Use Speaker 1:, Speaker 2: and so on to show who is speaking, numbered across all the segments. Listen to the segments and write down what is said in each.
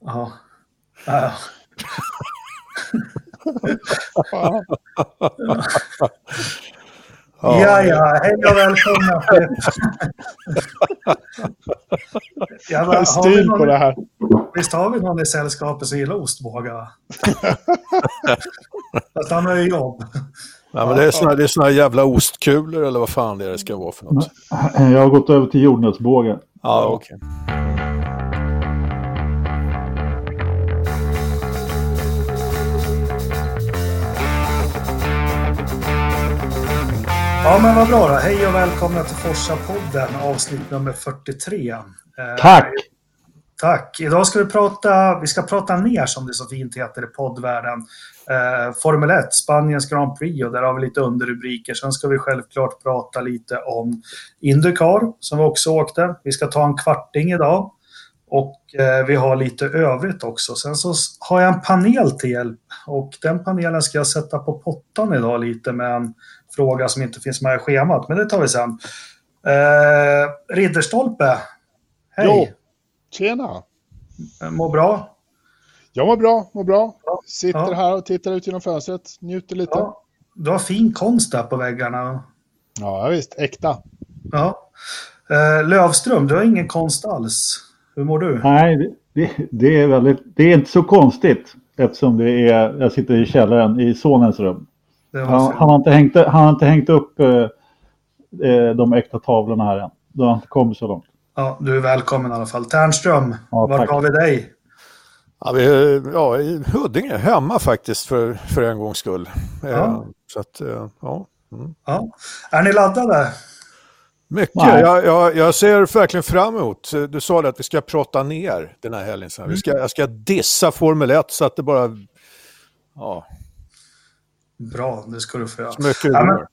Speaker 1: ja. ja. Ja, ja, hej och välkomna.
Speaker 2: ja, men, har stil någon, på det här.
Speaker 1: Visst har vi någon i sällskapet som gillar ostbågar? Fast han har ju jobb.
Speaker 3: Ja, men det är såna, det är såna jävla ostkulor eller vad fan det, är det ska vara för något.
Speaker 4: Jag har gått över till jordnötsbågar.
Speaker 3: Ja, okej. Okay.
Speaker 1: Ja, men vad bra då. Hej och välkomna till Forsa-podden, avsnitt nummer 43. Eh,
Speaker 4: Tack!
Speaker 1: Tack! Idag ska vi prata, vi ska prata ner som det så fint heter i poddvärlden. Eh, Formel 1, Spaniens Grand Prix och där har vi lite underrubriker. Sen ska vi självklart prata lite om Indycar som vi också åkte. Vi ska ta en kvarting idag. Och eh, vi har lite övrigt också. Sen så har jag en panel till hjälp och den panelen ska jag sätta på pottan idag lite med en fråga som inte finns med i schemat, men det tar vi sen. Eh, Ridderstolpe, hej! Jo,
Speaker 2: tjena!
Speaker 1: Mår bra?
Speaker 2: Jag mår bra, mår bra. Sitter ja. här och tittar ut genom fönstret, njuter lite. Ja.
Speaker 1: Du har fin konst där på väggarna.
Speaker 2: Ja, visst. Äkta.
Speaker 1: Ja. Eh, Lövström, du har ingen konst alls. Hur mår du?
Speaker 4: Nej, det, det, är väldigt, det är inte så konstigt eftersom det är, jag sitter i källaren i sonens rum. Han, han, har inte hängt, han har inte hängt upp eh, eh, de äkta tavlorna här än. Du har inte kommit så långt.
Speaker 1: Ja, du är välkommen i alla fall. Tärnström, ja, vart har vi dig?
Speaker 3: Ja, vi, ja, i Huddinge, hemma faktiskt för, för en gångs skull. Ja. Eh, så att, eh, ja.
Speaker 1: Mm. ja. Är ni laddade?
Speaker 3: Mycket. Jag, jag, jag, ser verkligen fram emot. Du sa det att vi ska prata ner den här helgen. Mm. Vi ska, jag ska dissa Formel 1 så att det bara... Ja,
Speaker 1: Bra, det ska du få göra.
Speaker 3: Mycket ja, men,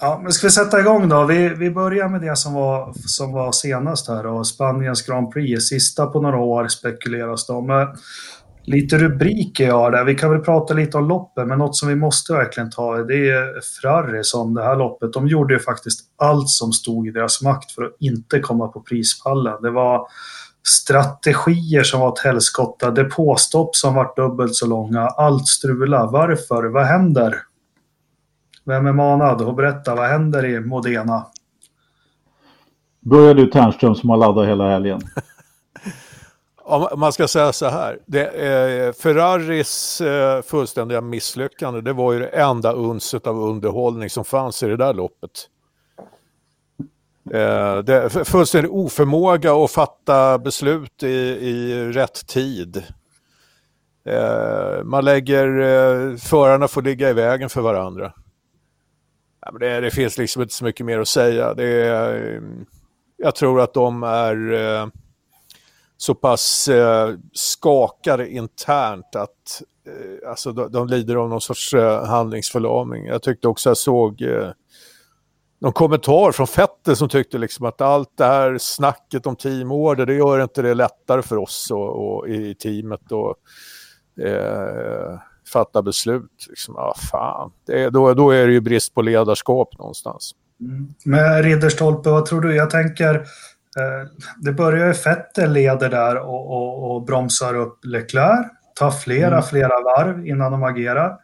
Speaker 1: ja, men ska vi sätta igång då? Vi, vi börjar med det som var, som var senast här och Spaniens Grand Prix, sista på några år spekuleras det om. Lite rubriker jag har där. Vi kan väl prata lite om loppet, men något som vi måste verkligen ta det är Ferrari som det här loppet. De gjorde ju faktiskt allt som stod i deras makt för att inte komma på prispallen. Det var strategier som var åt helskotta, depåstopp som var dubbelt så långa, allt strula. Varför? Vad händer? Vem är manad och berätta, vad händer i Modena?
Speaker 4: Börjar du Ternström som har laddat hela helgen?
Speaker 3: Om man ska säga så här, det, eh, Ferraris eh, fullständiga misslyckande, det var ju det enda unset av underhållning som fanns i det där loppet. Eh, det, fullständig oförmåga att fatta beslut i, i rätt tid. Eh, man lägger, eh, förarna får ligga i vägen för varandra. Ja, det, det, finns liksom inte så mycket mer att säga. Det är, ehm, jag tror att de är eh, så pass eh, skakade internt att eh, alltså, de, de lider av någon sorts eh, handlingsförlamning. Jag tyckte också jag såg eh, någon kommentar från Fette som tyckte liksom att allt det här snacket om teamorder, det gör inte det lättare för oss och, och i teamet Och, eh, fatta beslut. Liksom, ah, fan. Det, då, då är det ju brist på ledarskap någonstans.
Speaker 1: Mm. Men Ridderstolpe, vad tror du? Jag tänker, eh, det börjar ju Fettel leder där och, och, och bromsar upp Leclerc, tar flera, mm. flera varv innan de agerar.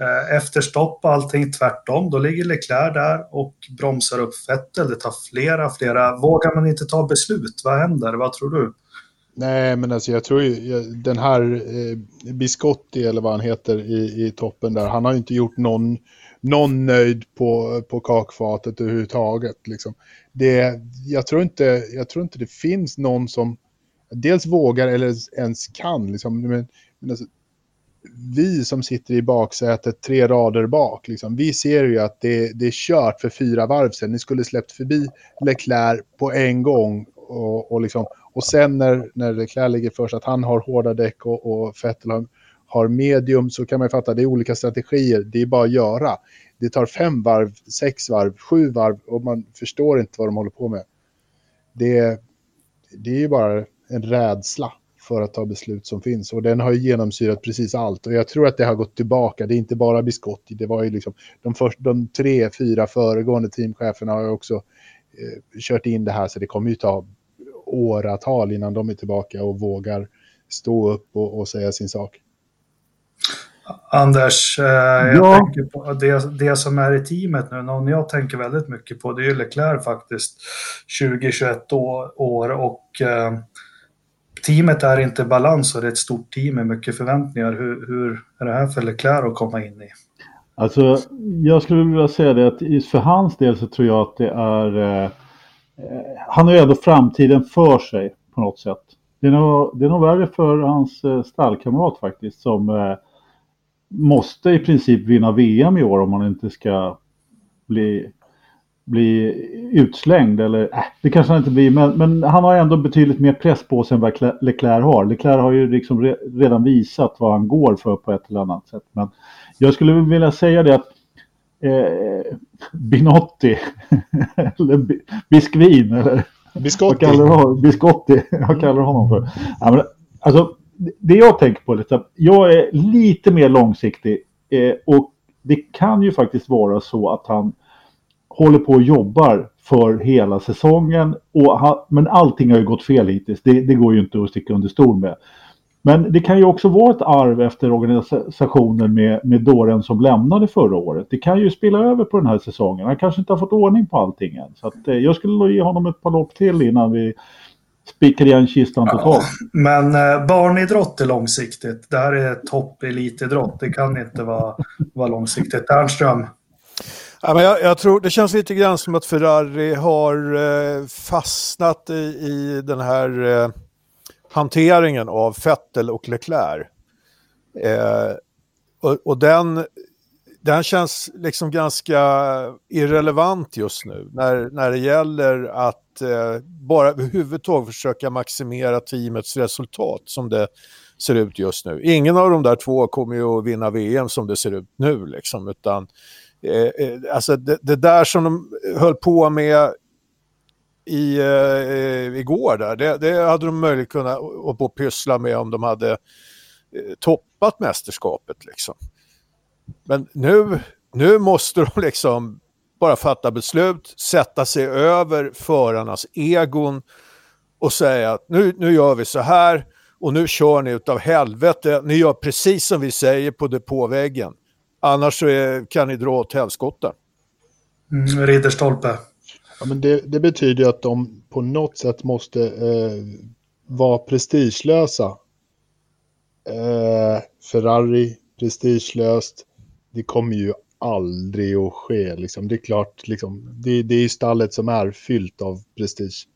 Speaker 1: Eh, efter stopp och allting tvärtom, då ligger Leclerc där och bromsar upp Vettel. Det tar flera, flera. Vågar man inte ta beslut? Vad händer? Vad tror du?
Speaker 2: Nej, men alltså jag tror ju den här eh, Biscotti eller vad han heter i, i toppen där, han har ju inte gjort någon, någon nöjd på, på kakfatet överhuvudtaget. Liksom. Det, jag, tror inte, jag tror inte det finns någon som dels vågar eller ens kan. Liksom. Men, men alltså, vi som sitter i baksätet tre rader bak, liksom, vi ser ju att det, det är kört för fyra varv sen. Ni skulle släppt förbi Leclerc på en gång. Och, och, liksom, och sen när, när Leclerc ligger först, att han har hårda däck och, och Vettel har, har medium, så kan man ju fatta det är olika strategier. Det är bara att göra. Det tar fem varv, sex varv, sju varv och man förstår inte vad de håller på med. Det, det är ju bara en rädsla för att ta beslut som finns. Och den har ju genomsyrat precis allt. Och jag tror att det har gått tillbaka. Det är inte bara Biscotti. Det var ju liksom de, först, de tre, fyra föregående teamcheferna har ju också eh, kört in det här. Så det kommer ju ta åratal innan de är tillbaka och vågar stå upp och, och säga sin sak.
Speaker 1: Anders, eh, jag ja. tänker på det, det som är i teamet nu, någon jag tänker väldigt mycket på, det är ju Leclerc faktiskt, 20-21 år, och eh, teamet är inte balans och det är ett stort team med mycket förväntningar. Hur, hur är det här för Leclerc att komma in i?
Speaker 4: Alltså, jag skulle vilja säga det att för hans del så tror jag att det är... Eh, Eh, han har ju ändå framtiden för sig på något sätt. Det är nog, det är nog värre för hans eh, stallkamrat faktiskt som eh, måste i princip vinna VM i år om han inte ska bli bli utslängd. Eller, äh, det kanske han inte blir, men, men, han har ändå betydligt mer press på sig än vad Leclerc har. Leclerc har ju liksom re, redan visat vad han går för på ett eller annat sätt. Men jag skulle vilja säga det att eh, Binotti, eller Biskvin, eller
Speaker 2: Biscotti.
Speaker 4: Vad kallar? Biscotti, jag kallar honom för. Ja, men, alltså, det jag tänker på att jag är lite mer långsiktig eh, och det kan ju faktiskt vara så att han håller på och jobbar för hela säsongen. Och ha, men allting har ju gått fel hittills. Det, det, går ju inte att sticka under stol med. Men det kan ju också vara ett arv efter organisationen med, med Dåren som lämnade förra året. Det kan ju spela över på den här säsongen. Han kanske inte har fått ordning på allting än. Så att, eh, jag skulle ge honom ett par lopp till innan vi spikar igen kistan totalt. Ja,
Speaker 1: men eh, barnidrott är långsiktigt. Det här är toppelitidrott. Det kan inte vara, vara långsiktigt. Ernström?
Speaker 3: Ja, men jag, jag, tror det känns lite grann som att Ferrari har eh, fastnat i, i den här eh, hanteringen av Vettel och Leclerc. Eh, och, och den, den känns liksom ganska irrelevant just nu när, när det gäller att eh, bara överhuvudtaget försöka maximera teamets resultat som det ser ut just nu. Ingen av de där två kommer ju att vinna VM som det ser ut nu, liksom, utan Eh, eh, alltså det, det, där som de höll på med i, eh, igår där, det, det, hade de möjligt kunnat och pyssla med om de hade eh, toppat mästerskapet. Liksom. Men nu, nu måste de liksom bara fatta beslut, sätta sig över förarnas egon och säga att nu, nu gör vi så här och nu kör ni utav helvete. Ni gör precis som vi säger på depåväggen. Annars så är, kan ni dra åt helskotta.
Speaker 1: Mm, Ridderstolpe.
Speaker 2: Ja, men det, det, betyder att de på något sätt måste eh, vara prestigelösa. Eh, Ferrari, prestigelöst. Det kommer ju aldrig att ske. Liksom. Det är klart, liksom, det, det är stallet som är fyllt av prestige.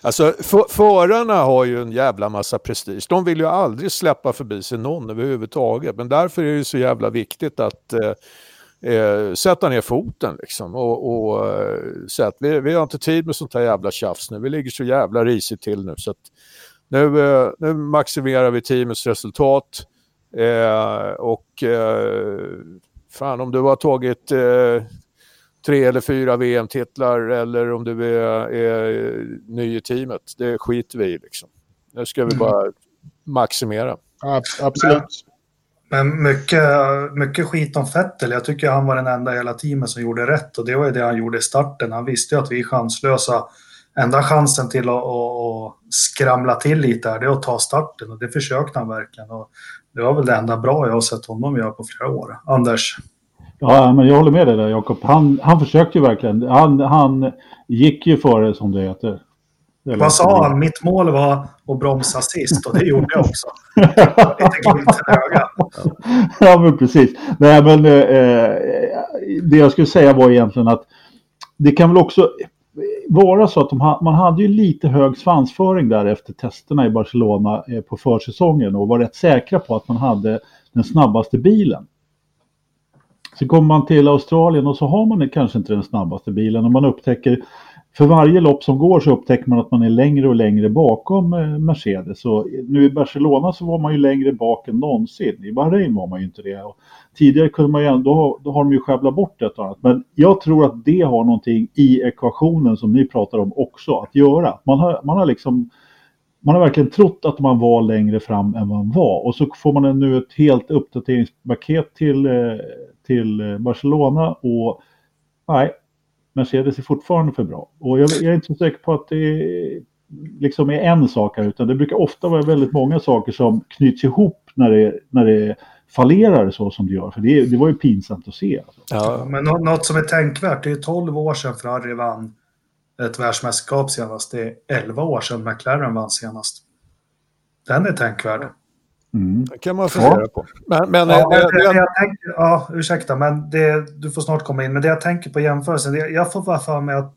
Speaker 3: Alltså förarna har ju en jävla massa prestige. De vill ju aldrig släppa förbi sig någon överhuvudtaget. Men därför är det så jävla viktigt att eh, eh, sätta ner foten liksom. Och, och eh, säga att vi, vi har inte tid med sånt här jävla tjafs nu. Vi ligger så jävla risigt till nu. Så att nu, eh, nu maximerar vi teamets resultat. Eh, och eh, fan om du har tagit tre eller fyra VM-titlar eller om du är, är ny i teamet. Det skiter vi i liksom. Nu ska vi bara mm. maximera.
Speaker 2: Absolut.
Speaker 1: Men mycket, mycket skit om Fettel. Jag tycker han var den enda i hela teamet som gjorde rätt och det var ju det han gjorde i starten. Han visste ju att vi är chanslösa. Enda chansen till att, att skramla till lite här, det är att ta starten och det försökte han verkligen. Och det var väl det enda bra jag har sett honom göra på flera år. Anders?
Speaker 4: Ja, men jag håller med dig där Jakob. Han, han försökte ju verkligen. Han, han gick ju före som det heter.
Speaker 1: Vad sa han? Mitt mål var att bromsa sist och det gjorde jag också. Lite glimt i ögat.
Speaker 4: Ja, men precis. Nej, men eh, det jag skulle säga var egentligen att det kan väl också vara så att de ha, man hade ju lite hög svansföring där efter testerna i Barcelona eh, på försäsongen och var rätt säkra på att man hade den snabbaste bilen. Så kommer man till Australien och så har man kanske inte den snabbaste bilen och man upptäcker för varje lopp som går så upptäcker man att man är längre och längre bakom eh, Mercedes. Så nu i Barcelona så var man ju längre bak än någonsin. I Bahrain var man ju inte det. Och tidigare kunde man ju ändå, då har de ju sjabblat bort ett och annat. Men jag tror att det har någonting i ekvationen som ni pratar om också att göra. Man har, man har liksom man har verkligen trott att man var längre fram än man var. Och så får man nu ett helt uppdateringspaket till, eh, till eh, Barcelona och nej, Mercedes är fortfarande för bra. Och jag, jag är inte så säker på att det är, liksom är en sak här, utan det brukar ofta vara väldigt många saker som knyts ihop när det, när det fallerar så som det gör. För det, det var ju pinsamt att se. Alltså.
Speaker 1: Ja, men något som är tänkvärt, det är 12 år sedan Ferrari vann ett världsmästerskap senast. Det är 11 år sedan McLaren vann senast. Den är tänkvärd.
Speaker 3: Mm. Det kan man fundera ja. på. Men, men,
Speaker 1: ja, det, det, det, jag tänker, ja, ursäkta, men det, du får snart komma in. Men det jag tänker på jämförelsen, det, jag får bara för mig att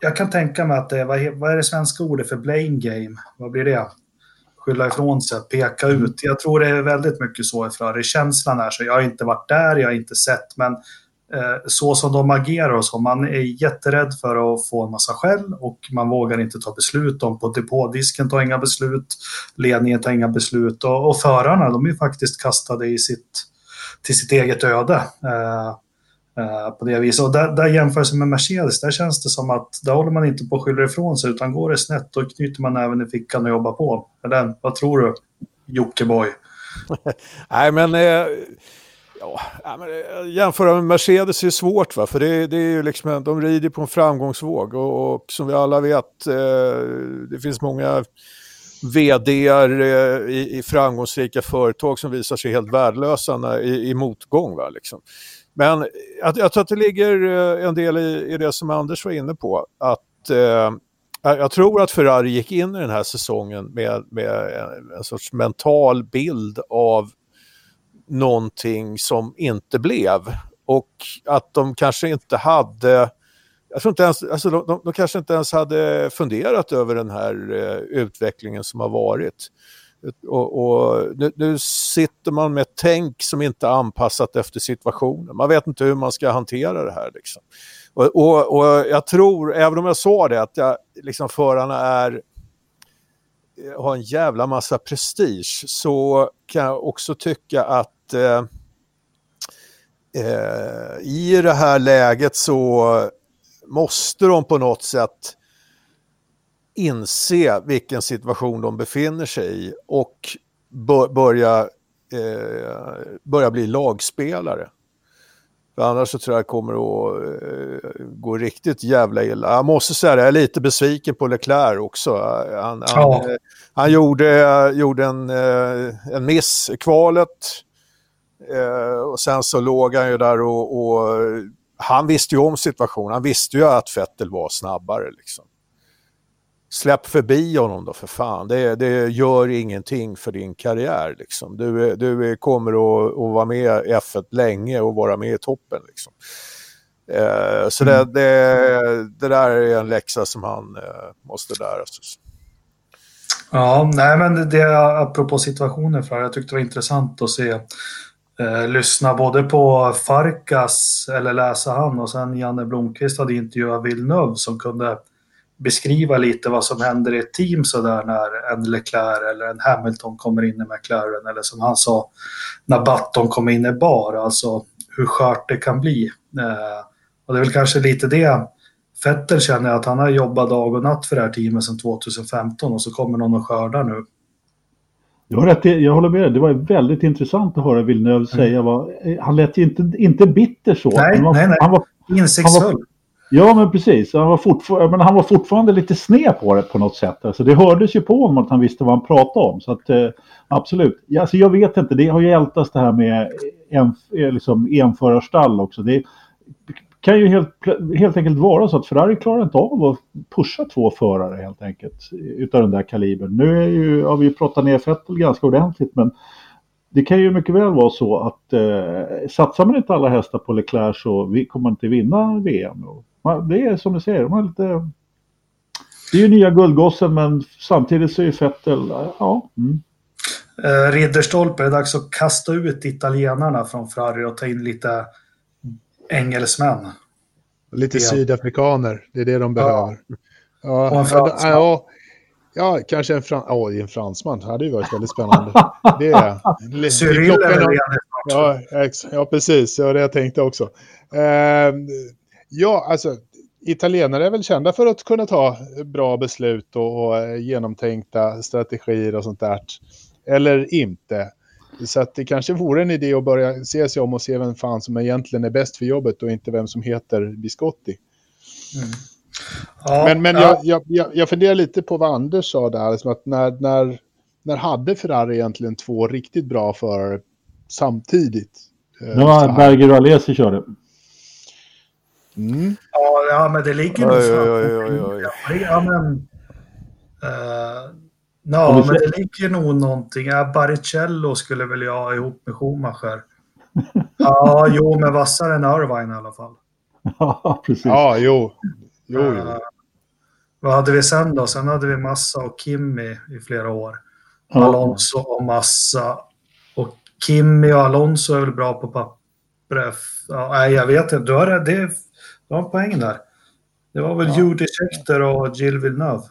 Speaker 1: jag kan tänka mig att det vad, vad är det svenska ordet för blame game? Vad blir det? Skylla ifrån sig, peka ut. Jag tror det är väldigt mycket så i Ferrari. Känslan är så. Jag har inte varit där, jag har inte sett, men Eh, Eh, så som de agerar och så. Man är jätterädd för att få en massa skäll och man vågar inte ta beslut. De på depådisken tar inga beslut, ledningen tar inga beslut och, och förarna de är faktiskt kastade i sitt, till sitt eget öde. Eh, eh, på det viset. Och där, där jämförelse med Mercedes, där känns det som att där håller man inte på att skylla ifrån sig utan går det snett då knyter man även i fickan och jobbar på. Eller, vad tror du, Jockiboi?
Speaker 3: Nej men eh Ja, men eh, jämföra med Mercedes är svårt va, för det, det är ju liksom, de rider på en framgångsvåg och, och som vi alla vet, eh, det finns många vd eh, i, i, framgångsrika företag som visar sig helt värdelösa när, i, i motgång. Va, liksom. Men jag, jag tror att det ligger eh, en del i, i det som Anders var inne på, att eh, jag tror att Ferrari gick in i den här säsongen med, med en, en sorts mental bild av någonting som inte blev. Och att de kanske inte hade, jag tror inte ens, alltså de, de, kanske inte ens hade funderat över den här eh, utvecklingen som har varit. Och, och nu, nu, sitter man med ett tänk som inte är anpassat efter situationen. Man vet inte hur man ska hantera det här. Liksom. Och, och, och, jag tror, även om jag sa det, att jag, liksom förarna är eh, har en jävla massa prestige så kan jag också tycka att eh, eh, i det här läget så måste de på något sätt inse vilken situation de befinner sig i och börja, eh, börja bli lagspelare. För annars så tror jag det kommer att eh, gå riktigt jävla illa. Jag måste säga det, jag är lite besviken på Leclerc också. Han, ja. han, han gjorde, gjorde en, eh, en miss i kvalet. Eh, och sen så låg han ju där och, och, han visste ju om situationen. Han visste ju att Fettel var snabbare. Liksom. Släpp förbi honom då för fan. Det, det gör ingenting för din karriär. Liksom. Du, du kommer att, att vara med i F1 länge och vara med i toppen. Liksom. Eh, så det, mm. det, det, där är en läxa som han eh, måste lära sig.
Speaker 1: Ja, nej men det apropå situationen för jag tyckte det var intressant att se eh, lyssna både på Farkas, eller läsa han, och sen Janne Blomqvist hade intervjuat Villeneuve som kunde beskriva lite vad som händer i ett team sådär när en Leclerc eller en Hamilton kommer in i McLaren eller som han sa när Button kommer in i bar, alltså hur skört det kan bli. Eh, och det är väl kanske lite det Fetter känner att han har jobbat dag och natt för det här teamet sedan 2015 och så kommer någon och skördar nu.
Speaker 4: Du har rätt, jag håller med Det var väldigt intressant att höra Villeneuve mm. säga. Vad, han lät ju inte, inte bitter så.
Speaker 1: Nej,
Speaker 4: han var,
Speaker 1: nej, nej.
Speaker 4: Han var,
Speaker 1: Insiktsfull.
Speaker 4: ja, men precis. Han var, men han var fortfarande lite sned på det på något sätt. Alltså, det hördes ju på honom att han visste vad han pratade om. Så att, eh, absolut. Ja, alltså, jag vet inte, det har ju ältats det här med en, liksom, enförarstall också. Det, kan ju helt, helt enkelt vara så att Ferrari klarar inte av att pusha två förare helt enkelt utav den där kalibern. Nu är ju, har vi ju pratat ner Vettel ganska ordentligt men det kan ju mycket väl vara så att eh, satsar man inte alla hästar på Leclerc så vi, kommer man inte vinna VM. Man, det är som du säger, man lite, det är ju nya guldgossen men samtidigt så är ju Vettel, ja. Mm.
Speaker 1: Eh, Ridderstolpe, det är dags att kasta ut italienarna från Ferrari och ta in lite engelsmän.
Speaker 2: Lite ja. sydafrikaner, det är det de behöver.
Speaker 1: Ja, och en fransman.
Speaker 2: Ja, ja, kanske en, fran oh, en fransman. Det hade ju varit väldigt spännande. Det är
Speaker 1: Cyril är
Speaker 2: ja, ja, precis. Ja, det jag tänkte också. Uh, ja, alltså italienare är väl kända för att kunna ta bra beslut och, och eh, genomtänkta strategier och sånt där. Eller inte. Så att det kanske vore en idé att börja se sig om och se vem fan som egentligen är bäst för jobbet och inte vem som heter Biscotti.
Speaker 1: Mm.
Speaker 2: Ja, men men ja. jag, jag, jag funderar lite på vad Anders sa där, liksom att när, när, när hade Ferrari egentligen två riktigt bra förare samtidigt?
Speaker 4: Eh, det var Berger och Alesi körde.
Speaker 1: Mm. Ja, ja, men det ligger nog oj, Ja, men, uh, no, men det ligger nog någonting. Ja, Baricello skulle väl jag ha ihop med Schumacher. ja, jo, men vassare än Irvine i alla fall.
Speaker 4: Ja, precis.
Speaker 2: Ja, jo. jo, jo. Uh,
Speaker 1: vad hade vi sen då? Sen hade vi Massa och Kimmy i flera år. Ja. Alonso och Massa. Och Kimmy och Alonso är väl bra på pappret. Ja, nej, jag vet inte. Du har, det, du har poängen där. Det var väl ja. Judy Scheckter och Jill Villeneuve.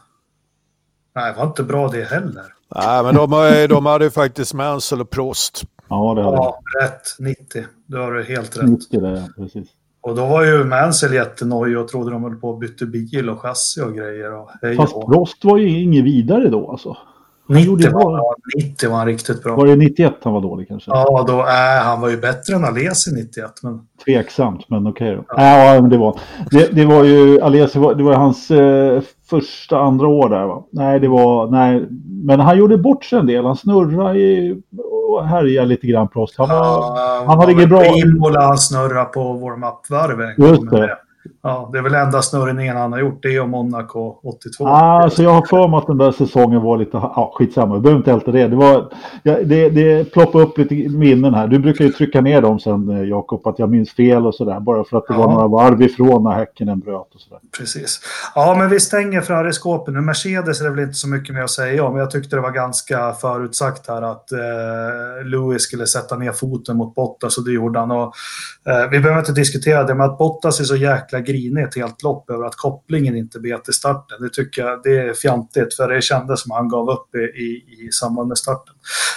Speaker 1: Nej, det var inte bra det heller.
Speaker 3: Nej, men de, de hade ju faktiskt Mansell och Prost.
Speaker 4: Ja, det hade
Speaker 1: Ja, rätt. 90. Du har du helt rätt.
Speaker 4: 90 det, precis.
Speaker 1: Och då var ju Mansell jättenojig och trodde de höll på att byta bil och chassi och grejer. Och
Speaker 4: Fast. Prost var ju inget vidare då alltså.
Speaker 1: 90 var, 90 var han riktigt bra.
Speaker 4: Var det 91 han var dålig kanske?
Speaker 1: Ja, då, äh, han var ju bättre än Alesi 91. Men...
Speaker 4: Tveksamt, men okej okay då. Ja. Äh, det, var, det, det var ju Alesi, det var hans eh, första, andra år där va? Nej, det var, nej, men han gjorde bort sig en del. Han snurrade i, och härjade lite grann Prost. Han, var, ja, han hade inget bra...
Speaker 1: Han snurrade på warm-up-varven.
Speaker 4: Just det.
Speaker 1: Ja, det är väl enda snurrningen han har gjort, det är Monaco 82.
Speaker 4: Ah, alltså jag har för mig att den där säsongen var lite, ja skitsamma, vi behöver inte älta det. Det, var, det, det ploppade upp lite minnen här. Du brukar ju trycka ner dem sen eh, Jakob, att jag minns fel och sådär. Bara för att det ja. var några varv ifrån när Häckenen bröt och sådär.
Speaker 1: Precis. Ja, men vi stänger Ferrari-skåpen nu. Mercedes är det väl inte så mycket mer att säga om. Jag tyckte det var ganska förutsagt här att eh, Lewis skulle sätta ner foten mot Bottas och det gjorde han. Och, eh, vi behöver inte diskutera det, men att Bottas är så jäkla jäkla grinig ett helt lopp över att kopplingen inte bet i starten. Det tycker jag det är fjantigt för det kändes som han gav upp i, i, i samband med starten.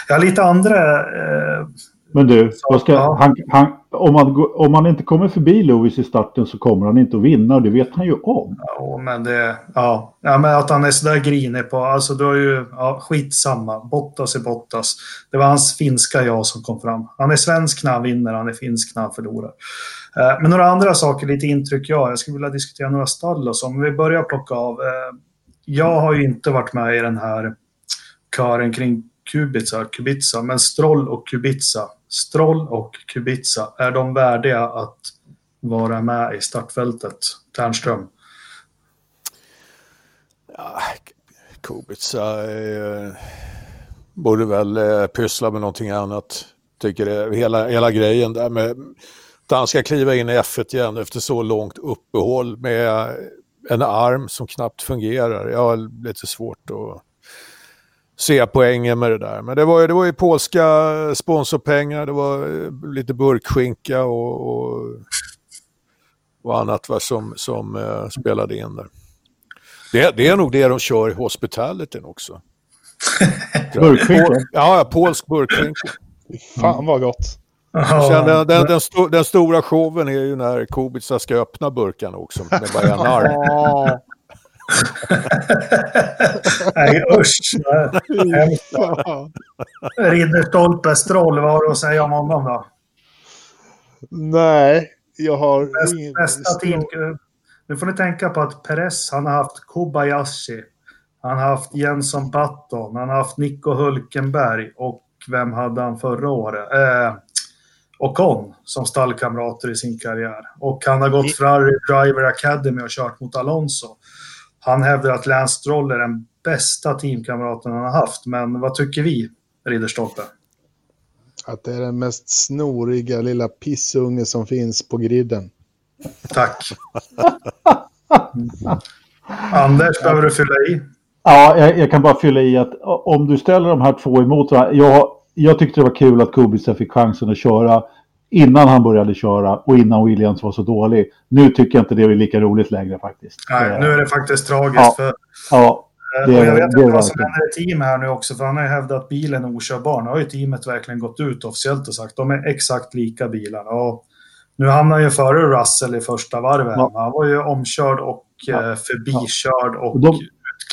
Speaker 1: Jag har lite andra... Eh,
Speaker 4: men du, ska, han, han, om, han om han inte kommer förbi Lewis i starten så kommer han inte att vinna och det vet han ju om.
Speaker 1: Ja, men det... Ja, ja men att han är sådär grinig på... Alltså du har ju... Ja, skitsamma. Bottas är Bottas. Det var hans finska jag som kom fram. Han är svensk när han vinner, han är finsk när han förlorar. Eh, men några andra saker, lite intryck jag. Jag skulle vilja diskutera några stall och så. Men vi börjar plocka av. Eh, jag har ju inte varit med i den här kören kring Kubica, Kubica, men Stroll och Kubica. Stroll och Kubica, är de värdiga att vara med i startfältet? Ternström?
Speaker 3: Ja, Kubica eh, borde väl eh, pyssla med någonting annat. Tycker det, hela, hela grejen där med att han ska kliva in i F1 igen efter så långt uppehåll med en arm som knappt fungerar. Jag har lite svårt att se poängen med det där. Men det var ju, det var ju polska sponsorpengar, det var lite burkskinka och, och, och annat va, som, som uh, spelade in där. Det, det, är nog det de kör i hospitalityn också.
Speaker 4: burkskinka?
Speaker 3: Ja, polsk burkskinka.
Speaker 2: Fan vad gott.
Speaker 3: Sen, den, den, den, sto den, stora showen är ju när Kubica ska öppna burkarna också med bara en arm.
Speaker 1: Nej usch. Ridderstolpe du att säga om honom då?
Speaker 2: Nej, jag har
Speaker 1: Bäst, ingen... Bästa team. Nu får ni tänka på att Perez, han har haft Kobayashi. Han har haft Jenson Button, han har haft Nico Hulkenberg och vem hade han förra året? Eh, Ocon som stallkamrater i sin karriär. Och han har gått Ferrari Driver Academy och kört mot Alonso. Han hävdar att Lance Stroll är den bästa teamkamraten han har haft. Men vad tycker vi, Ridderstolpe?
Speaker 2: Att det är den mest snoriga lilla pissunge som finns på griden.
Speaker 1: Tack. Anders, behöver du fylla i?
Speaker 4: Ja, jag, jag, kan bara fylla i att om du ställer de här två emot varandra. Jag, jag tyckte det var kul att Kubica fick chansen att köra innan han började köra och innan Williams var så dålig. Nu tycker jag inte det är lika roligt längre faktiskt.
Speaker 1: Nej, nu är det faktiskt tragiskt. Ja, för,
Speaker 4: ja
Speaker 1: eh, det, jag vet inte vad som händer i team här nu också, för han har ju hävdat att bilen är okörbar. Nu har ju teamet verkligen gått ut officiellt och sagt de är exakt lika bilarna. Och nu hamnar ju före Russell i första varvet. Ja. Han var ju omkörd och ja. Eh, förbikörd och de,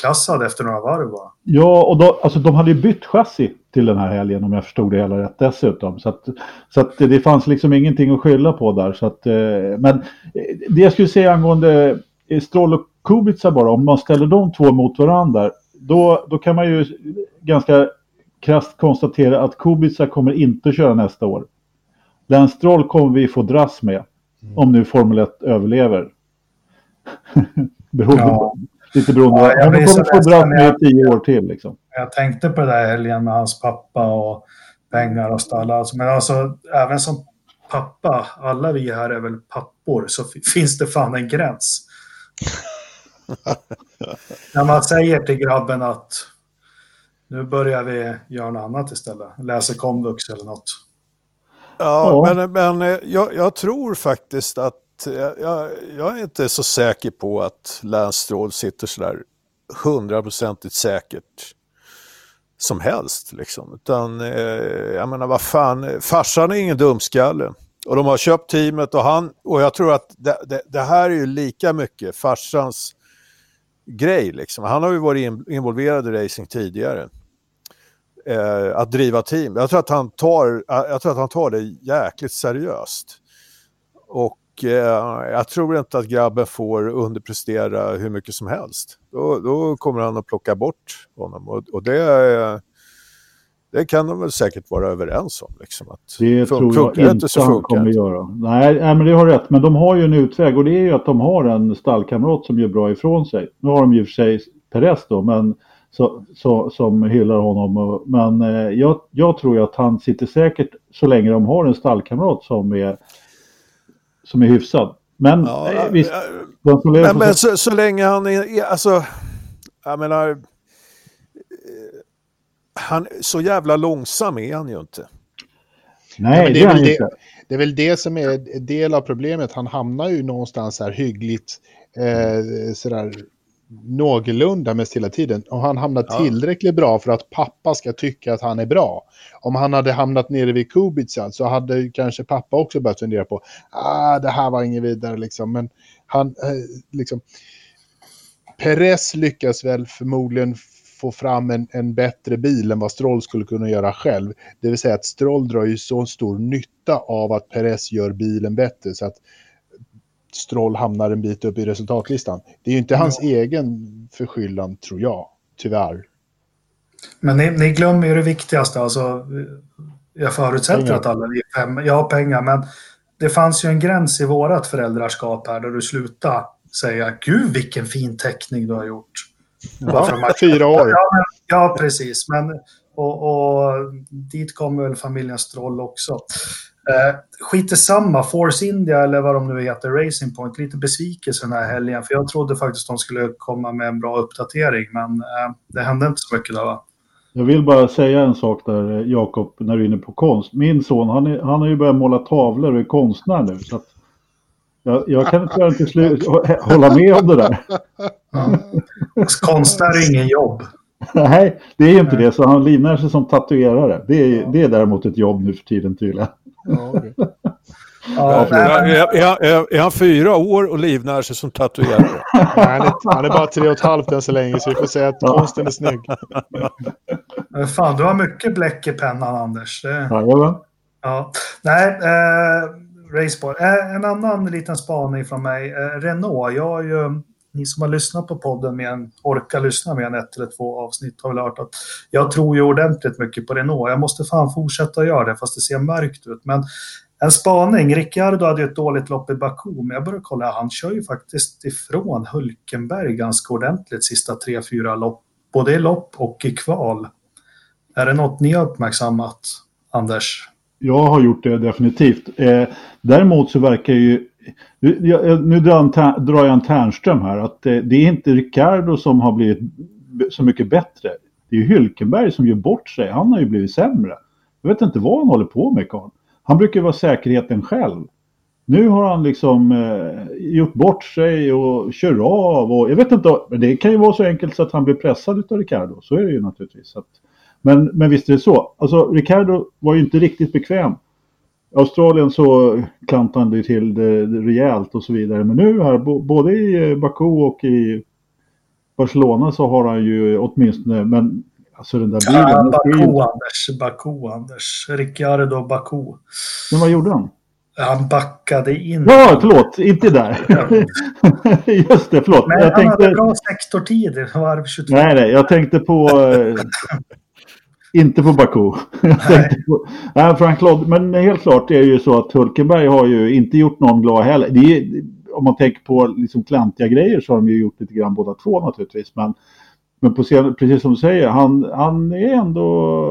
Speaker 1: utklassad efter några varv va?
Speaker 4: Ja, och då, alltså, de hade ju bytt chassi till den här helgen om jag förstod det hela rätt dessutom. Så, att, så att det fanns liksom ingenting att skylla på där. Så att, eh, men det jag skulle säga angående Stroll och Kubica bara, om man ställer de två mot varandra, då, då kan man ju ganska krasst konstatera att Kubica kommer inte köra nästa år. Lance Stroll kommer vi få dras med, mm. om nu Formel 1 överlever. beroende, ja. Lite beroende. Ja, Han kommer få dras med tio år till. Liksom.
Speaker 1: Jag tänkte på det där helgen med hans pappa och pengar och stall. Alltså, men alltså, även som pappa, alla vi här är väl pappor, så finns det fan en gräns. När man säger till grabben att nu börjar vi göra något annat istället, läsa komvux eller något.
Speaker 3: Ja, ja. men, men eh, jag, jag, tror faktiskt att jag, jag, är inte så säker på att Lance Stroll sitter sådär hundraprocentigt säkert som helst. Liksom. Utan, eh, jag menar, vad fan, farsan är ingen dumskalle. Och de har köpt teamet och han, och jag tror att det, det, det här är ju lika mycket farsans grej. Liksom. Han har ju varit in, involverad i racing tidigare. Eh, att driva team. Jag tror, att han tar, jag tror att han tar det jäkligt seriöst. Och jag tror inte att grabben får underprestera hur mycket som helst. Då, då kommer han att plocka bort honom. Och, och det, det kan de väl säkert vara överens om. Liksom, att
Speaker 4: det tror jag inte, inte så han kommer att göra. Nej, nej, men det har rätt. Men de har ju en utväg och det är ju att de har en stallkamrat som gör bra ifrån sig. Nu har de ju för sig Perez då, men så, så, som hyllar honom. Men eh, jag, jag tror ju att han sitter säkert så länge de har en stallkamrat som är, som är hyfsad. Men ja, eh, visst.
Speaker 3: Men, men så, så, länge han är, alltså, jag menar, han, så jävla långsam är han ju inte.
Speaker 2: Nej, ja, det, är väl det, det, är väl det som är del av problemet. Han hamnar ju någonstans här hyggligt eh, sådär någorlunda mest hela tiden. Och han hamnar ja. tillräckligt bra för att pappa ska tycka att han är bra. Om han hade hamnat nere vid Kubica så hade kanske pappa också börjat fundera på ah, det här var inget vidare liksom. Men han, eh, liksom, Perez lyckas väl förmodligen få fram en, en bättre bil än vad Stroll skulle kunna göra själv. Det vill säga att Stroll drar ju så stor nytta av att Perez gör bilen bättre så att Stroll hamnar en bit upp i resultatlistan. Det är ju inte hans ja. egen förskyllan, tror jag, tyvärr.
Speaker 1: Men ni, ni glömmer ju det viktigaste. Alltså, jag förutsätter pengar. att alla är fem. Ja, pengar, men det fanns ju en gräns i vårat föräldraskap här där du slutade säga Gud vilken fin teckning du har gjort.
Speaker 2: Ja, fyra år.
Speaker 1: Ja, men, ja, precis. Men, och, och dit kommer väl familjen Stroll också. Eh, skit samma, Force India eller vad de nu heter, Racing Point, lite besvikelse den här helgen. För jag trodde faktiskt de skulle komma med en bra uppdatering, men eh, det hände inte så mycket där va?
Speaker 4: Jag vill bara säga en sak där, eh, Jakob, när du är inne på konst. Min son, han, är, han har ju börjat måla tavlor och är konstnär nu. Så jag, jag kan tyvärr inte slu- hålla med om det där.
Speaker 1: Ja. Konstnär är ingen jobb.
Speaker 4: Nej, det är inte det. Så han livnär sig som tatuerare. Det är, det är däremot ett jobb nu för tiden tydligen. Ja, okay.
Speaker 3: ja, är, är, är, är, han fyra år och livnär sig som tatuerare?
Speaker 2: han, är, han är bara tre och ett halvt än så länge, så vi får säga att konsten är snygg.
Speaker 1: Fan, du har mycket bläck i pennan, Anders. Det...
Speaker 4: Ja,
Speaker 1: ja. Nej, eh, Raceboy. Eh, en annan liten spaning från mig. Eh, Renault, jag har ju ni som har lyssnat på podden med en, orkar lyssna med en ett eller två avsnitt har väl hört att jag tror ju ordentligt mycket på Renault. Jag måste fan fortsätta göra det fast det ser mörkt ut. Men en spaning, Ricciardo hade ju ett dåligt lopp i Baku, men jag började kolla, han kör ju faktiskt ifrån Hulkenberg ganska ordentligt sista tre, fyra lopp, både i lopp och i kval. Är det något ni har uppmärksammat, Anders?
Speaker 4: Jag har gjort det definitivt. Eh, däremot så verkar ju nu, drar jag en Tärnström här, att det, är inte Ricardo som har blivit så mycket bättre. Det är Hylkenberg som gör bort sig. Han har ju blivit sämre. Jag vet inte vad han håller på med, Karl. Han brukar vara säkerheten själv. Nu har han liksom eh, gjort bort sig och kör av. Och, jag vet inte, men det kan ju vara så enkelt så att han blir pressad av Ricardo. Så är det ju naturligtvis. Att, men, men visst är det så. Alltså, Ricardo var ju inte riktigt bekväm Australien så klantade han det till det rejält och så vidare. Men nu här, både i Baku och i Barcelona så har han ju åtminstone, men alltså den där bilen.
Speaker 1: Ja, Baku, ju... Anders. Baku, Anders. Ricciardo Baku.
Speaker 4: Men vad gjorde han?
Speaker 1: Han backade in.
Speaker 4: Ja, förlåt, inte där. Just det, förlåt.
Speaker 1: Men
Speaker 4: jag
Speaker 1: han
Speaker 4: tänkte...
Speaker 1: hade bra sektortid, varv 22.
Speaker 4: Nej, nej, jag tänkte på... inte på Baku. På, nej, Frank Lodd, men helt klart är ju så att Hulkenberg har ju inte gjort någon glad heller. Är, om man tänker på liksom klantiga grejer så har de ju gjort lite grann båda två naturligtvis. Men, men på scen, precis som du säger, han, han är ändå,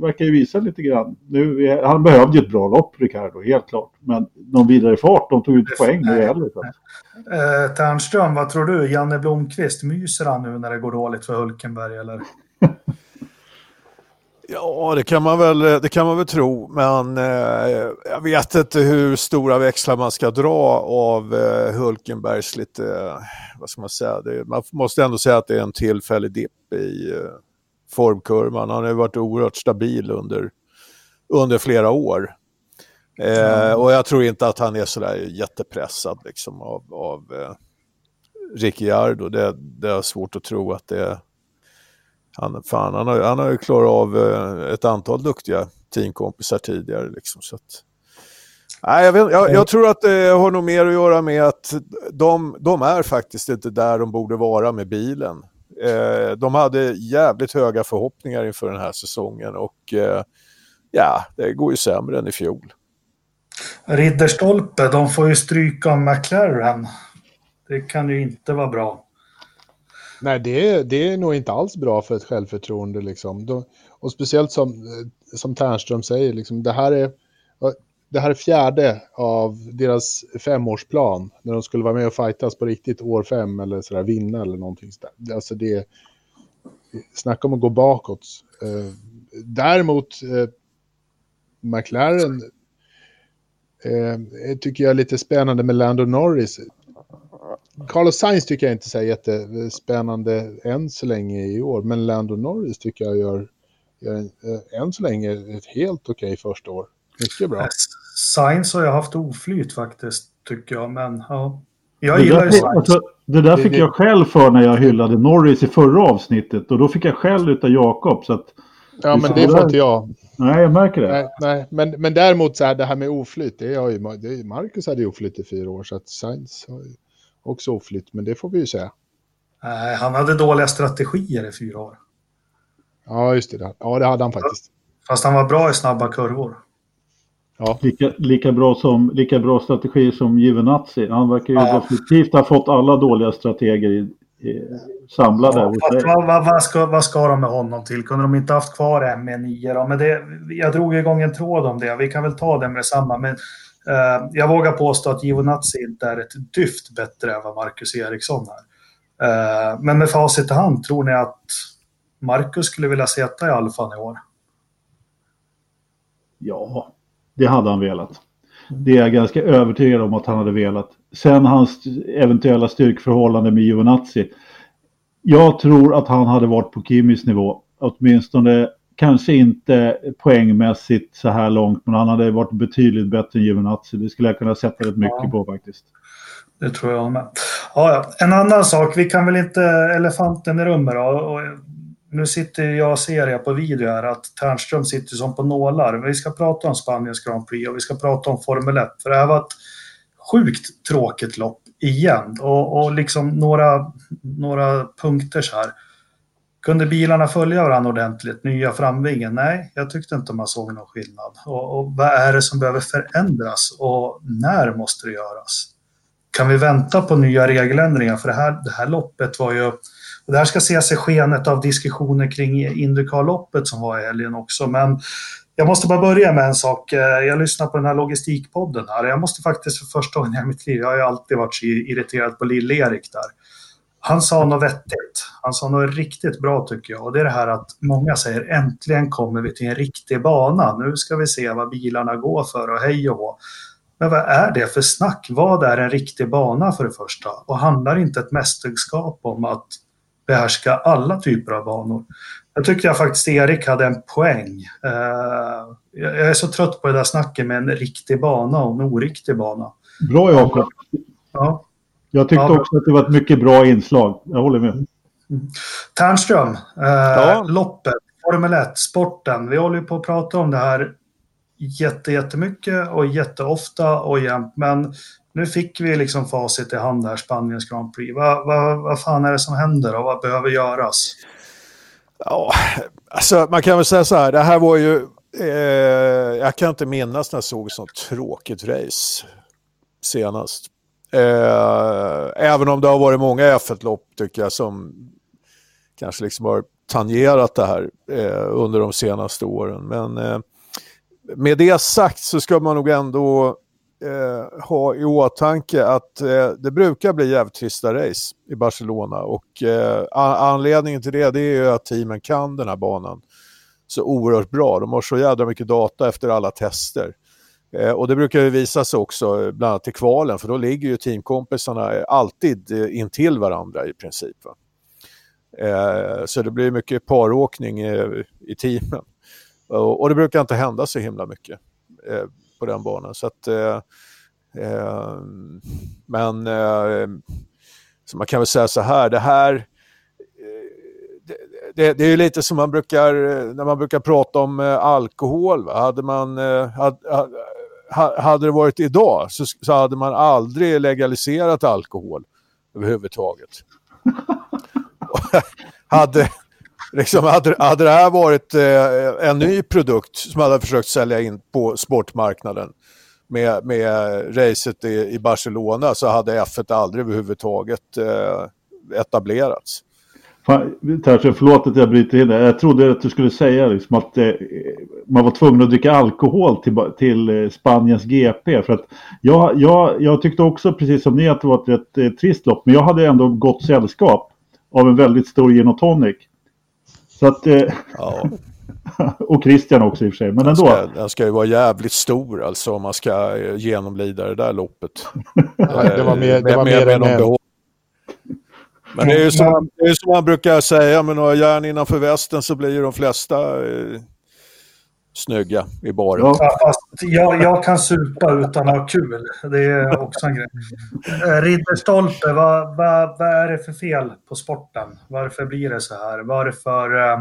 Speaker 4: verkar ju visa lite grann. Nu, är- han behövde ju ett bra lopp, Ricardo, helt klart. Men någon vidare fart, de tog ut poäng nu heller.
Speaker 1: Eh, Ternström, vad tror du? Janne Blomqvist, myser han nu när det går dåligt för Hulkenberg? Eller?
Speaker 3: Ja, det kan man väl, eh, det kan man väl tro, men eh, jag vet inte hur stora växlar man ska dra av eh, Hulkenbergs lite, eh, vad ska man säga, det, man måste ändå säga att det är en tillfällig dipp i eh, formkurvan. Han har ju varit oerhört stabil under, under flera år. Eh, och jag tror inte att han är sådär jättepressad liksom, av, av eh, Ricciardo. Det, det är svårt att tro att det är han, fan, han, har, han har ju klarat av eh, ett antal duktiga teamkompisar tidigare. Liksom, så att, nej, jag, vet, jag, jag tror att det har nog mer att göra med att de, de är faktiskt inte där de borde vara med bilen. Eh, de hade jävligt höga förhoppningar inför den här säsongen och eh, ja, det går ju sämre än i fjol.
Speaker 1: Ridderstolpe, de får ju stryka av McLaren. Det kan ju inte vara bra.
Speaker 2: Nej, det är, det är nog inte alls bra för ett självförtroende. Liksom. De, och speciellt som, eh, som Ternström säger, liksom, det, här är, det här är fjärde av deras femårsplan. När de skulle vara med och fightas på riktigt år fem eller sådär, vinna eller någonting sådär. Alltså det, snacka om att gå bakåt. Eh, däremot, eh, McLaren eh, tycker jag är lite spännande med Lando Norris. Carlos Sainz tycker jag inte är så jättespännande än så länge i år, men Lando Norris tycker jag gör, gör en, eh, än så länge ett helt okej första år. Mycket bra.
Speaker 1: Science har jag haft oflyt faktiskt, tycker jag. Men ja, jag
Speaker 4: Det
Speaker 1: gillar
Speaker 4: där,
Speaker 1: ju
Speaker 4: fick-
Speaker 1: Science.
Speaker 4: alltså, det där fick
Speaker 2: det-
Speaker 4: jag själv för när jag hyllade Norris i förra avsnittet och då fick jag själv utav Jakob. Så att,
Speaker 2: Ja, men det får inte jag.
Speaker 4: nej, jag märker det.
Speaker 2: Nej, nej. Men, men däremot så här, det här med oflyt, det är ju, det Marcus hade ju oflyt i fyra år, så att Sainz har ju också oflyt, men det får vi ju säga.
Speaker 1: Nej, han hade dåliga strategier i fyra år.
Speaker 2: Ja, just det. Ja, det hade han faktiskt.
Speaker 1: Fast han var bra i snabba kurvor.
Speaker 2: Ja,
Speaker 4: Lika, lika, bra som, lika bra strategi som Giovinazzi. Han verkar ju
Speaker 1: Ja.
Speaker 4: definitivt ha fått alla dåliga strateger i, i, samlade. sig.
Speaker 1: vad, vad, vad, ska, vad ska de med honom till? Kunde de inte haft kvar ME9 då? Men det, jag drog igång en tråd om det. Vi kan väl ta det med detsamma. Men Eh, jag vågar påstå att Giovinazzi inte är ett dyft bättre än vad Marcus Eriksson är. Eh, men med facit i hand, tror ni att Marcus skulle vilja sitta i Alfan i år?
Speaker 4: Ja, det hade han velat. Det är jag ganska övertygad om att han hade velat. Sen hans eventuella styrkeförhållande med Giovinazzi. Jag tror att han hade varit på Kimis nivå. Åtminstone kanske inte poängmässigt så här långt, men han hade varit betydligt bättre än Giovinazzi. Det skulle jag kunna sätta rätt mycket
Speaker 1: Ja.
Speaker 4: på faktiskt.
Speaker 1: Det tror jag med. Ja. En annan sak, vi kan väl inte elefanten i rummet då. Och nu sitter jag och ser jag på video här att Ternström sitter som på nålar. Vi ska prata om Spaniens Grand Prix och vi ska prata om Formel 1. För det här var ett sjukt tråkigt lopp igen. Och, och liksom några, några punkter så här. Kunde bilarna följa varandra ordentligt? Nya framvingen? Nej, jag tyckte inte man såg någon skillnad. Och, och vad är det som behöver förändras? Och när måste det göras? kan vi vänta på nya regeländringar? För det här, det här loppet var ju... Och det här ska ses i skenet av diskussioner kring Indycar-loppet som var i helgen också. Men jag måste bara börja med en sak. Eh, jag lyssnar på den här logistikpodden här. Jag måste faktiskt för första gången i mitt liv, jag har ju alltid varit så irriterad på Lill-Erik där. Han sa något vettigt. Han sa något riktigt bra tycker jag. Och det är det här att många säger äntligen kommer vi till en riktig bana. Nu ska vi se vad bilarna går för och hej och hå. Men vad är det för snack? Vad är en riktig bana för det första? Och handlar inte ett mästerskap om att behärska alla typer av banor? Jag tycker jag faktiskt Erik hade en poäng. Eh, jag är så trött på det där snacket med en riktig bana och en oriktig bana.
Speaker 4: Bra Jakob.
Speaker 1: Ja.
Speaker 4: Jag tyckte
Speaker 1: Ja,
Speaker 4: också att det var ett mycket bra inslag. Jag håller med.
Speaker 1: Ternström, eh,
Speaker 3: Ja.
Speaker 1: loppet, Formel 1, sporten. Vi håller ju på att prata om det här jätte, jättemycket och jätteofta och jämt. Men nu fick vi liksom facit i hand här, Spaniens Grand Prix. Vad, vad, vad fan är det som händer och vad behöver göras?
Speaker 3: Ja, alltså man kan väl säga så här, det här var ju, eh, jag kan inte minnas när jag såg ett sånt tråkigt race senast. Eh, även om det har varit många F1-lopp tycker jag som kanske liksom har tangerat det här eh, under de senaste åren. Men eh, med det sagt så ska man nog ändå eh, ha i åtanke att eh, det brukar bli jävligt trista race i Barcelona och eh, anledningen till det, det är ju att teamen kan den här banan så oerhört bra. De har så jävla mycket data efter alla tester. Eh, och det brukar ju visa sig också, eh, bland annat i kvalen, för då ligger ju teamkompisarna eh, alltid intill varandra i princip. Va? så det blir mycket paråkning i teamen. Och, det brukar inte hända så himla mycket på den banan. Så att, men så man kan väl säga så här, det här det, det, är lite som man brukar, när man brukar prata om alkohol. Va? Hade man, hade, hade det varit idag så, så hade man aldrig legaliserat alkohol överhuvudtaget. hade, liksom, hade, hade det här varit eh, en ny produkt som hade försökt sälja in på sportmarknaden med, med racet i, i Barcelona så hade F1 aldrig överhuvudtaget eh, etablerats.
Speaker 4: Terse, förlåt att jag bryter in det. Jag trodde att du skulle säga liksom att eh, man var tvungen att dricka alkohol till, till eh, Spaniens GP. För att jag, jag, jag tyckte också, precis som ni, att det var ett rätt eh, trist lopp. Men jag hade ändå gott sällskap av en väldigt stor gin och tonic. Så att... Eh, ja. och Christian också i och för sig, men ändå. Den
Speaker 3: ska, den ska ju vara jävligt stor alltså om man ska eh, genomlida det där loppet.
Speaker 2: det var mer, det var mer, mer än en.
Speaker 3: Men det är ju som, det är som man brukar säga, med några järn innanför västen så blir ju de flesta eh, snygga i baren.
Speaker 1: Ja, fast jag, jag kan supa utan att ha kul. Det är också en grej. Eh, Ridderstolpe, vad, vad, vad är det för fel på sporten? Varför blir det så här? Varför... Eh,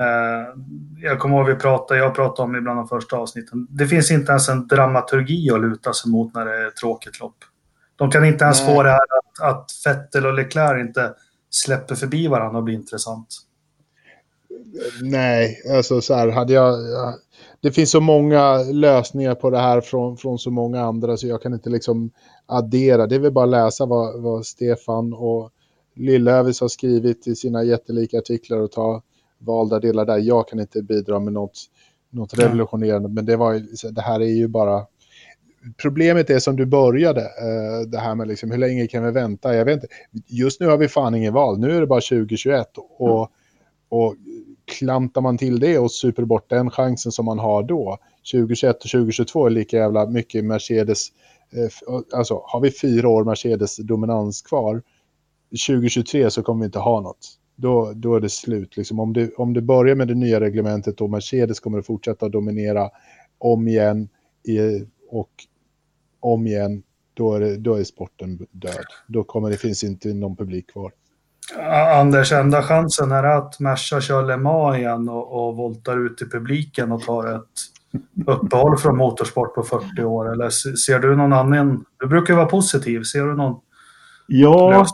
Speaker 1: eh jag kommer ihåg vi pratade, jag pratade om ibland de första avsnitten. Det finns inte ens en dramaturgi att luta sig mot när det är ett tråkigt lopp. De kan inte ens Nej. få det här att, att Vettel och Leclerc inte släpper förbi varandra och blir intressant.
Speaker 2: Nej, alltså så här hade jag... Det finns så många lösningar på det här från, från så många andra så jag kan inte liksom addera. Det är väl bara att läsa vad, vad Stefan och Lillövis har skrivit i sina jättelika artiklar och ta valda delar där. Jag kan inte bidra med något, något revolutionerande, men det, var, det här är ju bara problemet är som du började, uh, det här med liksom, hur länge kan vi vänta? Jag vet inte. Just nu har vi fan ingen val, nu är det bara 2021 och, mm. och klantar man till det och super bort den chansen som man har då, 2021 och 2022 är lika jävla mycket Mercedes, uh, alltså har vi fyra år Mercedes dominans kvar, 2023 så kommer vi inte ha något. Då, då är det slut. Liksom, om, det, om det börjar med det nya reglementet och Mercedes kommer att fortsätta dominera om igen i, och om igen, då är, det, då är sporten död. Då kommer det finns inte någon publik kvar.
Speaker 1: Anders, enda chansen är att Merca kör Le Mans igen och, och voltar ut i publiken och tar ett uppehåll från motorsport på 40 år. Eller ser du någon annan? Du brukar vara positiv. Ser du någon?
Speaker 4: Ja,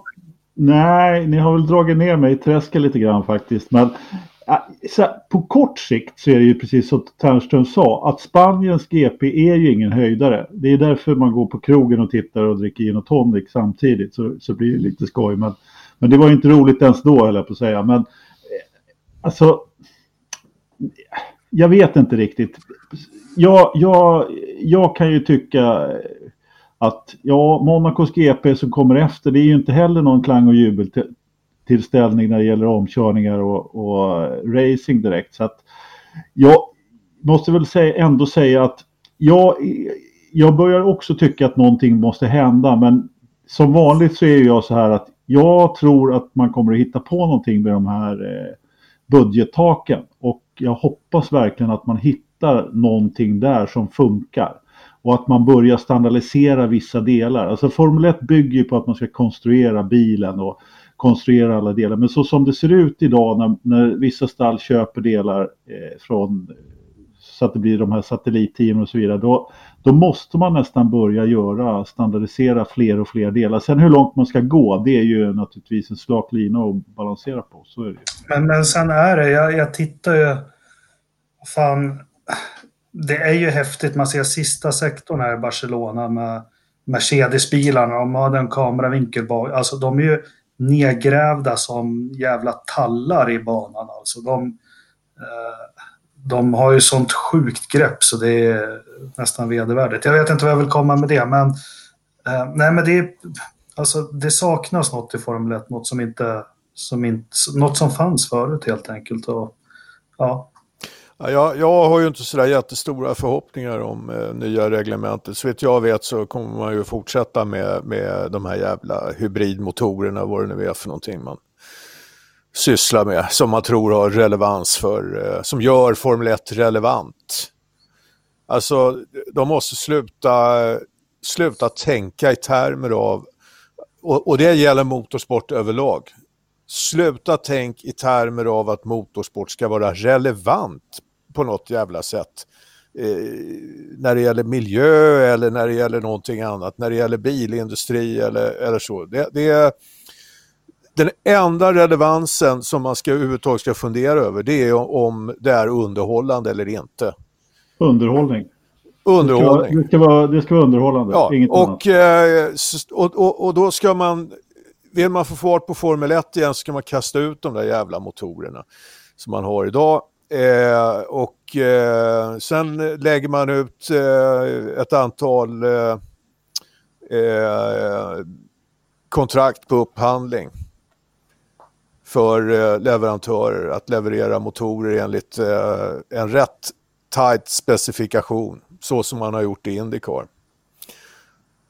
Speaker 4: nej, ni har väl dragit ner mig i träsket lite grann faktiskt. Men på kort sikt så är det ju precis som Ternström sa, att Spaniens GP är ju ingen höjdare. Det är därför man går på krogen och tittar och dricker gin och tonic samtidigt, så, så blir det lite skoj. Men, men det var ju inte roligt ens då, höll jag på att säga. Men eh, alltså, jag vet inte riktigt. Jag, jag, jag kan ju tycka att ja, Monacos GP som kommer efter, det är ju inte heller någon klang och jubel tillställning när det gäller omkörningar och, och racing direkt. Så att jag måste väl säga, ändå säga att jag, jag börjar också tycka att någonting måste hända. Men som vanligt så är jag så här att jag tror att man kommer att hitta på någonting med de här eh, budgettaken. Och jag hoppas verkligen att man hittar någonting där som funkar. Och att man börjar standardisera vissa delar. Alltså Formel 1 bygger ju på att man ska konstruera bilen och konstruera alla delar. Men så som det ser ut idag när, när vissa stall köper delar eh, från så att det blir de här satellitteamen och så vidare. Då, då måste man nästan börja göra, standardisera fler och fler delar. Sen hur långt man ska gå, det är ju naturligtvis en slak lina att balansera på. Så är det ju.
Speaker 1: Men, men sen är det, jag, jag tittar ju, fan, det är ju häftigt. Man ser sista sektorn här i Barcelona med Mercedes-bilarna. De har den kameravinkel bak. Alltså de är ju nedgrävda som jävla tallar i banan. Alltså de, eh, de har ju sånt sjukt grepp så det är nästan vedervärdigt. Jag vet inte vad jag vill komma med det, men, eh, nej, men det, alltså, det saknas något i Formel 1, något som, inte, som, inte, något som fanns förut helt enkelt. Och, ja.
Speaker 3: Ja, jag, jag har ju inte sådär jättestora förhoppningar om eh, nya reglementet. Så vet jag vet så kommer man ju fortsätta med, med de här jävla hybridmotorerna, vad det nu är för någonting man sysslar med, som man tror har relevans för, eh, som gör Formel 1 relevant. Alltså, de måste sluta, sluta tänka i termer av, och, och det gäller motorsport överlag, sluta tänk i termer av att motorsport ska vara relevant på något jävla sätt. Eh, när det gäller miljö eller när det gäller någonting annat, när det gäller bilindustri eller, eller så. Det, det är den enda relevansen som man ska överhuvudtaget ska fundera över det är om det är underhållande eller inte.
Speaker 4: Underhållning.
Speaker 3: Underhållning.
Speaker 4: Det ska vara, det ska vara underhållande,
Speaker 3: ja,
Speaker 4: inget
Speaker 3: och, eh, och, och, och då ska man, vill man få fart på Formel 1 igen så ska man kasta ut de där jävla motorerna som man har idag. Eh, och eh, sen lägger man ut eh, ett antal eh, eh kontrakt på upphandling för eh, leverantörer att leverera motorer enligt eh, en rätt tight specifikation, så som man har gjort i Indycar.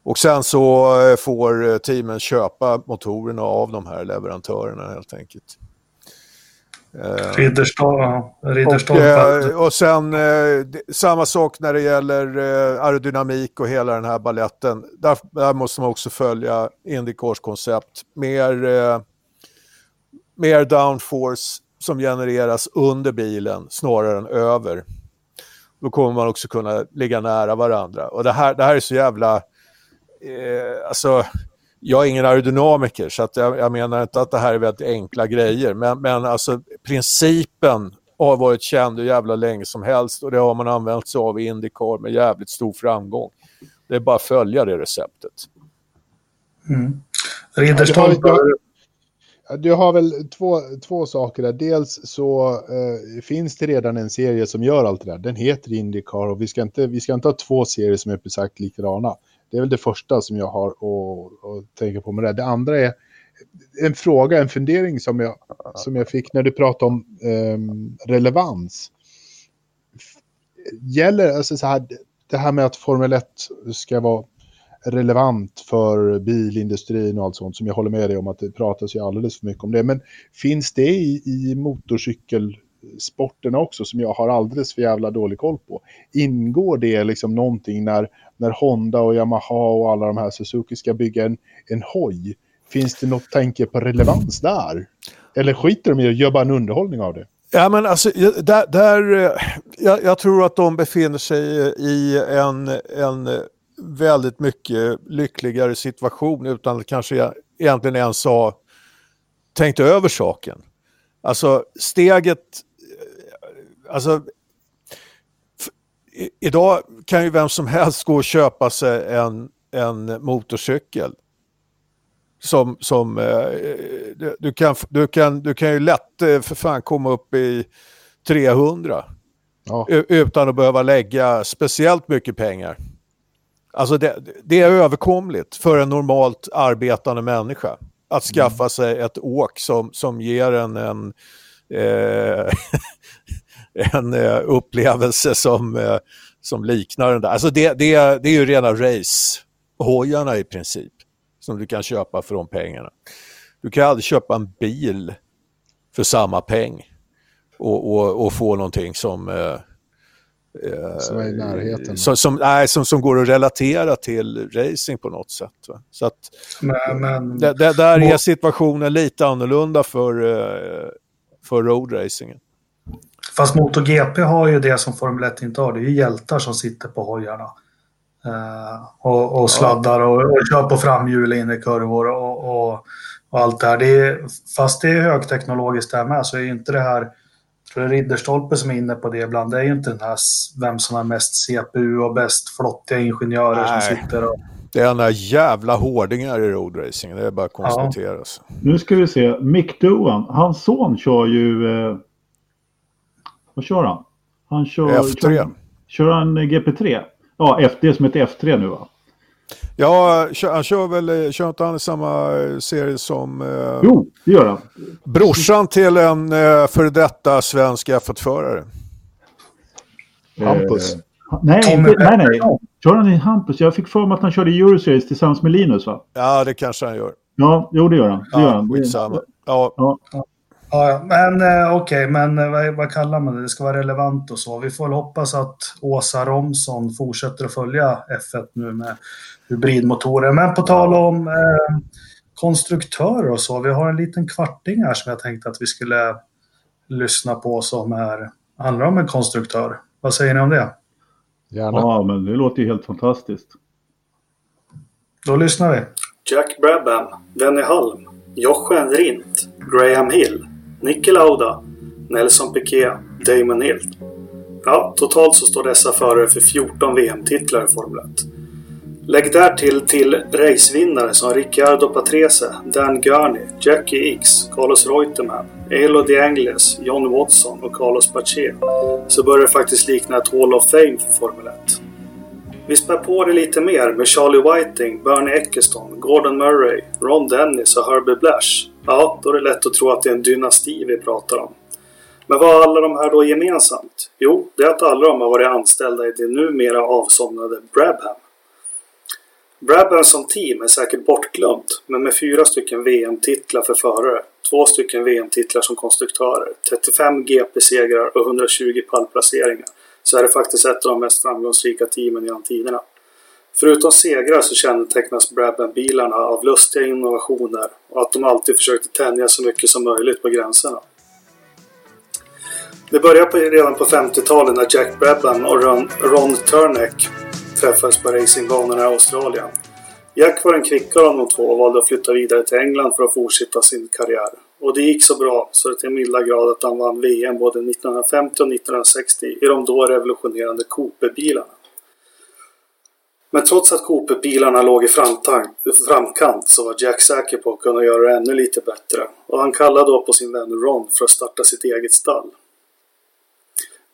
Speaker 3: Och sen så eh, får teamen köpa motorerna av de här leverantörerna helt enkelt.
Speaker 1: Eh, Ridderstad,
Speaker 3: Ridderstad och, eh, och sen eh, samma sak när det gäller aerodynamik och hela den här balletten. Där, där måste man också följa Indycars koncept. Mer, mer downforce som genereras under bilen snarare än över. Då kommer man också kunna ligga nära varandra. Och det här, det här är så jävla... Eh, alltså jag är ingen aerodynamiker så att jag, jag, menar inte att det här är väldigt enkla grejer men, men alltså principen har varit känd hur jävla länge som helst och det har man använt sig av i Indycar med jävligt stor framgång. Det är bara att följa det receptet.
Speaker 1: Mm. Ridderstolpe...
Speaker 2: Du har väl två, två saker där. Dels så eh, finns det redan en serie som gör allt det där. Den heter Indycar och vi ska inte, vi ska inte ha två serier som är exakt likadana. Det är väl det första som jag har att, att tänka på med det. Det andra är en fråga, en fundering som jag, som jag fick när du pratade om eh, relevans. Gäller, alltså så här, det här med att Formel 1 ska vara relevant för bilindustrin och allt sånt som jag håller med dig om att det pratas ju alldeles för mycket om det. Men finns det i, i sporterna också som jag har alldeles för jävla dålig koll på? Ingår det liksom någonting när när Honda och Yamaha och alla de här Suzuki ska bygga en, en hoj. Finns det något tänke på relevans där? Eller skiter de i att göra bara en underhållning av det?
Speaker 3: Ja, men alltså, där, där, eh, jag, jag, tror att de befinner sig i en, en väldigt mycket lyckligare situation utan att kanske egentligen ens ha tänkt över saken. Alltså steget, alltså idag kan ju vem som helst gå och köpa sig en, en motorcykel. Som, som eh, du, kan, du, kan, du kan ju lätt eh, för fan komma upp i 300. Ja. Utan att behöva lägga speciellt mycket pengar. Alltså det, det, är överkomligt för en normalt arbetande människa att skaffa mm. sig ett åk som, som ger en en, eh, en eh, upplevelse som, eh, som liknar den där. Alltså det, det, det är ju rena racehojarna i princip som du kan köpa för de pengarna. Du kan aldrig köpa en bil för samma peng och, och, och få någonting som eh,
Speaker 2: som är i närheten.
Speaker 3: Som, som, nej, som, som går att relatera till racing på något sätt. Va? Så att,
Speaker 1: men, men,
Speaker 3: det, där är situationen lite annorlunda för, för roadracingen.
Speaker 5: Fast MotoGP har ju det som Formel 1 inte har. Det är ju hjältar som sitter på hojarna. Uh, och, och, sladdar och, och kör på framhjul in i kurvor och, och, och, allt det här. Det är, fast det är högteknologiskt där med så är inte det här tror det är Ridderstolpe som är inne på det ibland. Det är ju inte den här vem som har mest CPU och bäst flottiga ingenjörer Nej. som sitter och...
Speaker 3: Det är några jävla hårdingar i roadracing. Det är bara att konstatera. Ja.
Speaker 4: Nu ska vi se. Mick Doohan, hans son kör ju... Eh... Vad kör han? Han kör...
Speaker 3: F3.
Speaker 4: Kör, kör han GP3? Ja, det som heter F3 nu va?
Speaker 3: Ja, han kör väl, kör inte han i samma eh, serie som... Eh,
Speaker 4: jo, det gör han.
Speaker 3: Brorsan till en eh, före detta svensk F1-förare.
Speaker 4: Hampus. Eh, nej, inte, nej, nej. Kör han i Hampus? Jag fick för mig att han körde Euroseries tillsammans med Linus va?
Speaker 3: Ja, det kanske han gör.
Speaker 4: Ja, jo det gör han. Det ja, gör han.
Speaker 3: Skitsamma. Ja.
Speaker 5: ja. Ja, men eh, okej, okay, men eh, vad, vad, kallar man det? Det ska vara relevant och så. Vi får väl hoppas att Åsa Romson fortsätter att följa F1 nu med hybridmotorer. Men på tal om eh, konstruktörer och så. Vi har en liten kvarting här som jag tänkte att vi skulle lyssna på som är, handlar om en konstruktör. Vad säger ni om det?
Speaker 4: Gärna. Ja, men det låter ju helt fantastiskt.
Speaker 5: Då lyssnar vi.
Speaker 1: Jack Brabham, Denny Halm, Jochen Rindt, Graham Hill, Niki Lauda, Nelson Piquet, Damon Hill. Ja, totalt så står dessa förare för 14 VM-titlar i Formel 1. Lägg därtill till racevinnare som Ricciardo Patrese, Dan Gurney, Jackie X, Carlos Reutemann, Elo De Angles, John Watson och Carlos Pache så börjar det faktiskt likna ett Hall of Fame för Formel 1. Vi spär på det lite mer med Charlie Whiting, Bernie Eccleston, Gordon Murray, Ron Dennis och Herbie Blash. Ja, då är det lätt att tro att det är en dynasti vi pratar om. Men vad har alla de här då gemensamt? Jo, det är att alla de har varit anställda i det numera avsomnade Brabham. Brabham som team är säkert bortglömt, men med fyra stycken VM-titlar för förare, två stycken VM-titlar som konstruktörer, 35 GP-segrar och 120 pallplaceringar så är det faktiskt ett av de mest framgångsrika teamen genom tiderna. Förutom segrar så kännetecknas Brabham-bilarna av lustiga innovationer och att de alltid försökte tänja så mycket som möjligt på gränserna. Det började redan på 50-talet när Jack Brabham och Ron, Ron Turneck träffades på racingbanorna i Australien. Jack var den kvickare av de två och valde att flytta vidare till England för att fortsätta sin karriär. Och det gick så bra så det till milda grad att han vann VM både 1950 och 1960 i de då revolutionerande Cooper-bilarna. Men trots att Cooper-bilarna låg i framkant så var Jack säker på att kunna göra det ännu lite bättre och han kallade då på sin vän Ron för att starta sitt eget stall.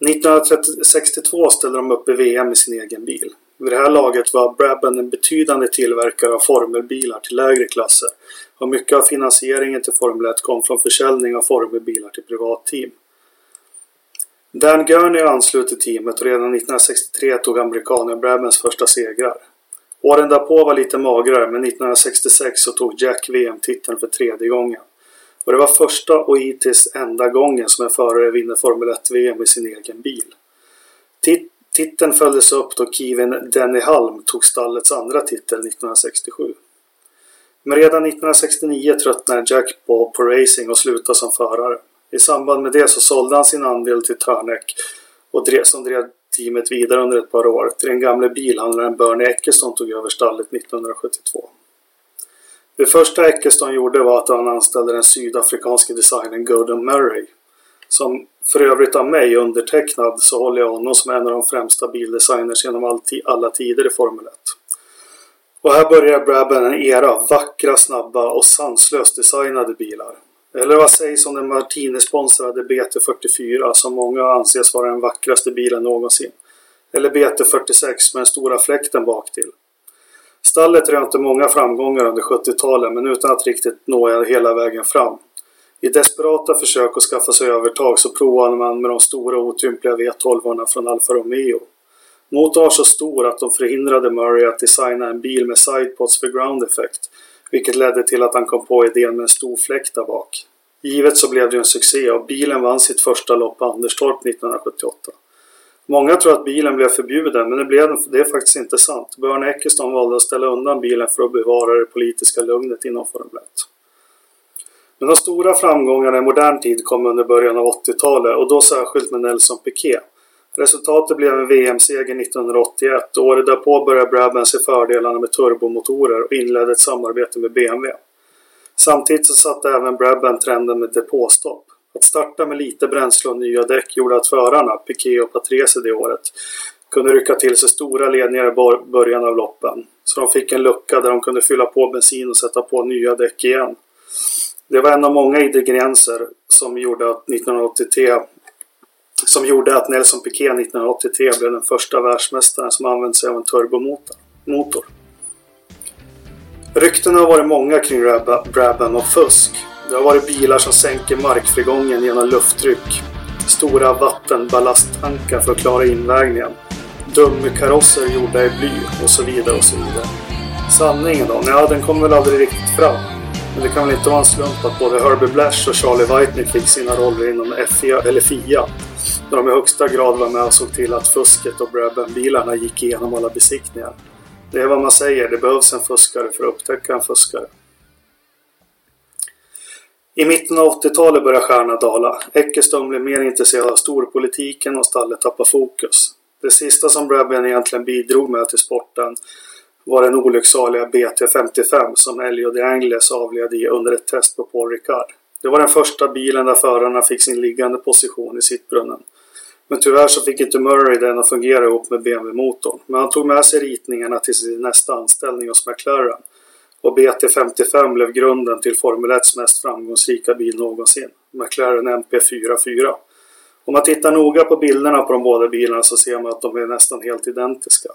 Speaker 1: 1962 ställde de upp i VM i sin egen bil. Vid det här laget var Brabham en betydande tillverkare av formelbilar till lägre klasser och mycket av finansieringen till Formel 1 kom från försäljning av formelbilar till privatteam. Dan Gurney anslöt till teamet och redan 1963 tog amerikanen Brabhams första segrar. Åren därpå var lite magrare men 1966 så tog Jack VM-titeln för tredje gången. Och det var första och hittills enda gången som en förare vinner Formel 1-VM i sin egen bil. Tit titeln följdes upp då Kevin Denny Halm tog stallets andra titel 1967. Men redan 1969 tröttnade Jack på, på racing och slutade som förare. I samband med det så sålde han sin andel till Törnek och drev, som drev teamet vidare under ett par år till den gamle bilhandlaren Bernie Eckeston tog över stallet 1972. Det första Eckeston gjorde var att han anställde den sydafrikanske designern Gordon Murray. Som för övrigt av mig undertecknad så håller jag honom som en av de främsta bildesigners genom alla tider i Formel 1. Och här börjar Brabham en era av vackra, snabba och sanslöst designade bilar. Eller vad sägs om den Martini-sponsrade BT44 som många anses vara den vackraste bilen någonsin? Eller BT46 med den stora fläkten bak till. Stallet rönte många framgångar under 70-talet men utan att riktigt nå hela vägen fram. I desperata försök att skaffa sig övertag så provade man med de stora otympliga V12 från Alfa Romeo. Motorn var så stor att de förhindrade Murray att designa en bil med sidepods för ground effect, vilket ledde till att han kom på idén med en stor fläkt där bak. Givet så blev det en succé och bilen vann sitt första lopp på Anderstorp 1978. Många tror att bilen blev förbjuden, men det, blev, det är faktiskt inte sant. Björn Eckeston valde att ställa undan bilen för att bevara det politiska lugnet inom Formel 1. Men de stora framgångarna i modern tid kom under början av 80-talet och då särskilt med Nelson Piquet. Resultatet blev en VM-seger 1981 och året därpå började Brabham se fördelarna med turbomotorer och inledde ett samarbete med BMW. Samtidigt så satte även Brabham trenden med depåstopp. Att starta med lite bränsle och nya däck gjorde att förarna, Piquet och Patrese det året, kunde rycka till sig stora ledningar i början av loppen. Så de fick en lucka där de kunde fylla på bensin och sätta på nya däck igen. Det var en av många ingredienser som gjorde att 1983 som gjorde att Nelson Piquet 1983 blev den första världsmästaren som använde sig av en turbomotor. Ryktena har varit många kring Brabham och fusk. Det har varit bilar som sänker markfrigången genom lufttryck, stora vattenballasttankar för att klara invägningen, dummikarosser gjorda i bly och så vidare och så vidare. Sanningen då? Ja, den kom väl aldrig riktigt fram. Men det kan väl inte vara en slump att både Herbie Blash och Charlie Whitney fick sina roller inom FIA, eller FIA. När de i högsta grad var med och såg till att fusket och Brabham-bilarna gick igenom alla besiktningar. Det är vad man säger, det behövs en fuskare för att upptäcka en fuskare. I mitten av 80-talet börjar stjärnan dala. Eckerström blev mer intresserad av storpolitiken och stallet tappade fokus. Det sista som Brabham egentligen bidrog med till sporten var den olycksaliga BT55 som Elio de Angles avled i under ett test på Paul Ricard. Det var den första bilen där förarna fick sin liggande position i sittbrunnen. Men tyvärr så fick inte Murray den att fungera ihop med BMW-motorn. Men han tog med sig ritningarna till sin nästa anställning hos McLaren. Och BT55 blev grunden till Formel 1s mest framgångsrika bil någonsin. McLaren MP44. Om man tittar noga på bilderna på de båda bilarna så ser man att de är nästan helt identiska.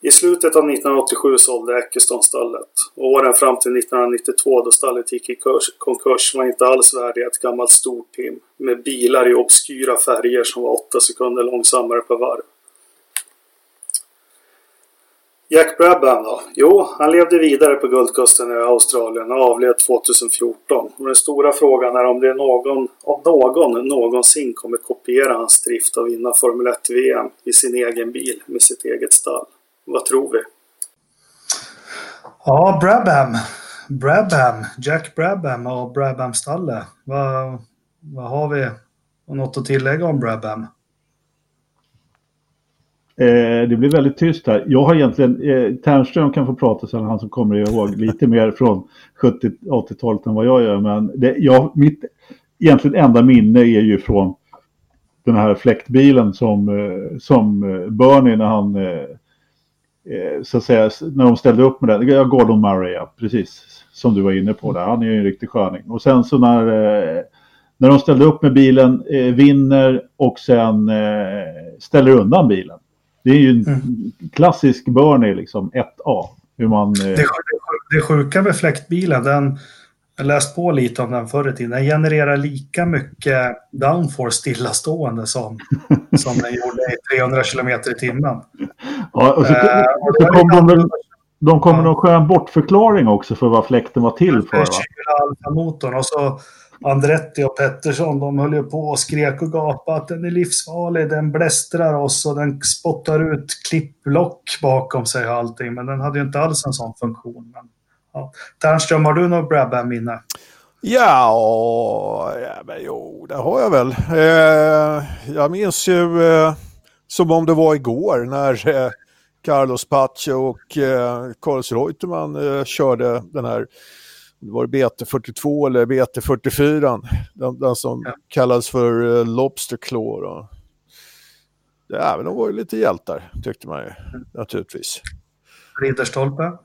Speaker 1: I slutet av 1987 sålde Eccleston stallet. Åren fram till 1992 då stallet gick i konkurs var inte alls värdiga ett gammalt stort team med bilar i obskyra färger som var 8 sekunder långsammare per varv. Jack Brabham då? Jo, han levde vidare på Guldkusten i Australien och avled 2014. Och den stora frågan är om det är någon, om någon någonsin kommer kopiera hans drift och vinna Formel 1-VM i sin egen bil med sitt eget stall. Vad tror vi?
Speaker 6: Ja, Brabham. Brabham. Jack Brabham och Brabham-stallet. Vad, vad har vi något att tillägga om Brabham?
Speaker 4: Eh, det blir väldigt tyst här. Jag har egentligen, eh, Ternström kan få prata sen, han som kommer ihåg lite mer från 70-80-talet än vad jag gör. Men det, jag, mitt egentligen enda minne är ju från den här fläktbilen som, eh, som eh, Bernie när han Eh, så att säga, när de ställde upp med det. Gordon Murray, ja, precis. Som du var inne på där. Han är ju en riktig sköning. Och sen så när, eh, när de ställde upp med bilen, eh, vinner och sen ställer undan bilen. Det är ju en mm. klassisk Bernie, liksom 1A. Hur man,
Speaker 6: det, det sjuka med fläktbilen, den, jag läst på lite om den förr i tiden. Den genererar lika mycket downforce stillastående som, som den gjorde i 300 km i timmen.
Speaker 4: Ja, och så, eh, och så kom de, väl, de kom med någon skön bortförklaring också för vad fläkten var till för.
Speaker 6: Va? motorn och så Andretti och Pettersson, de höll ju på och skrek och gapade att den är livsfarlig, den blästrar oss och den spottar ut klipplock bakom sig och allting. Men den hade ju inte alls en sån funktion. Men Ja. Ternström, har du något Brabham-minne?
Speaker 3: Ja, ja men jo, det har jag väl. Eh, jag minns ju eh, som om det var igår när eh, Carlos Pacho och eh, Carlos Reutemann eh, körde den här var det BT42 eller BT44, den, den som ja. kallades för eh, Lobster Claw. Då. Ja, men de var ju lite hjältar, tyckte man ju, mm. naturligtvis.
Speaker 6: Ridderstolpe?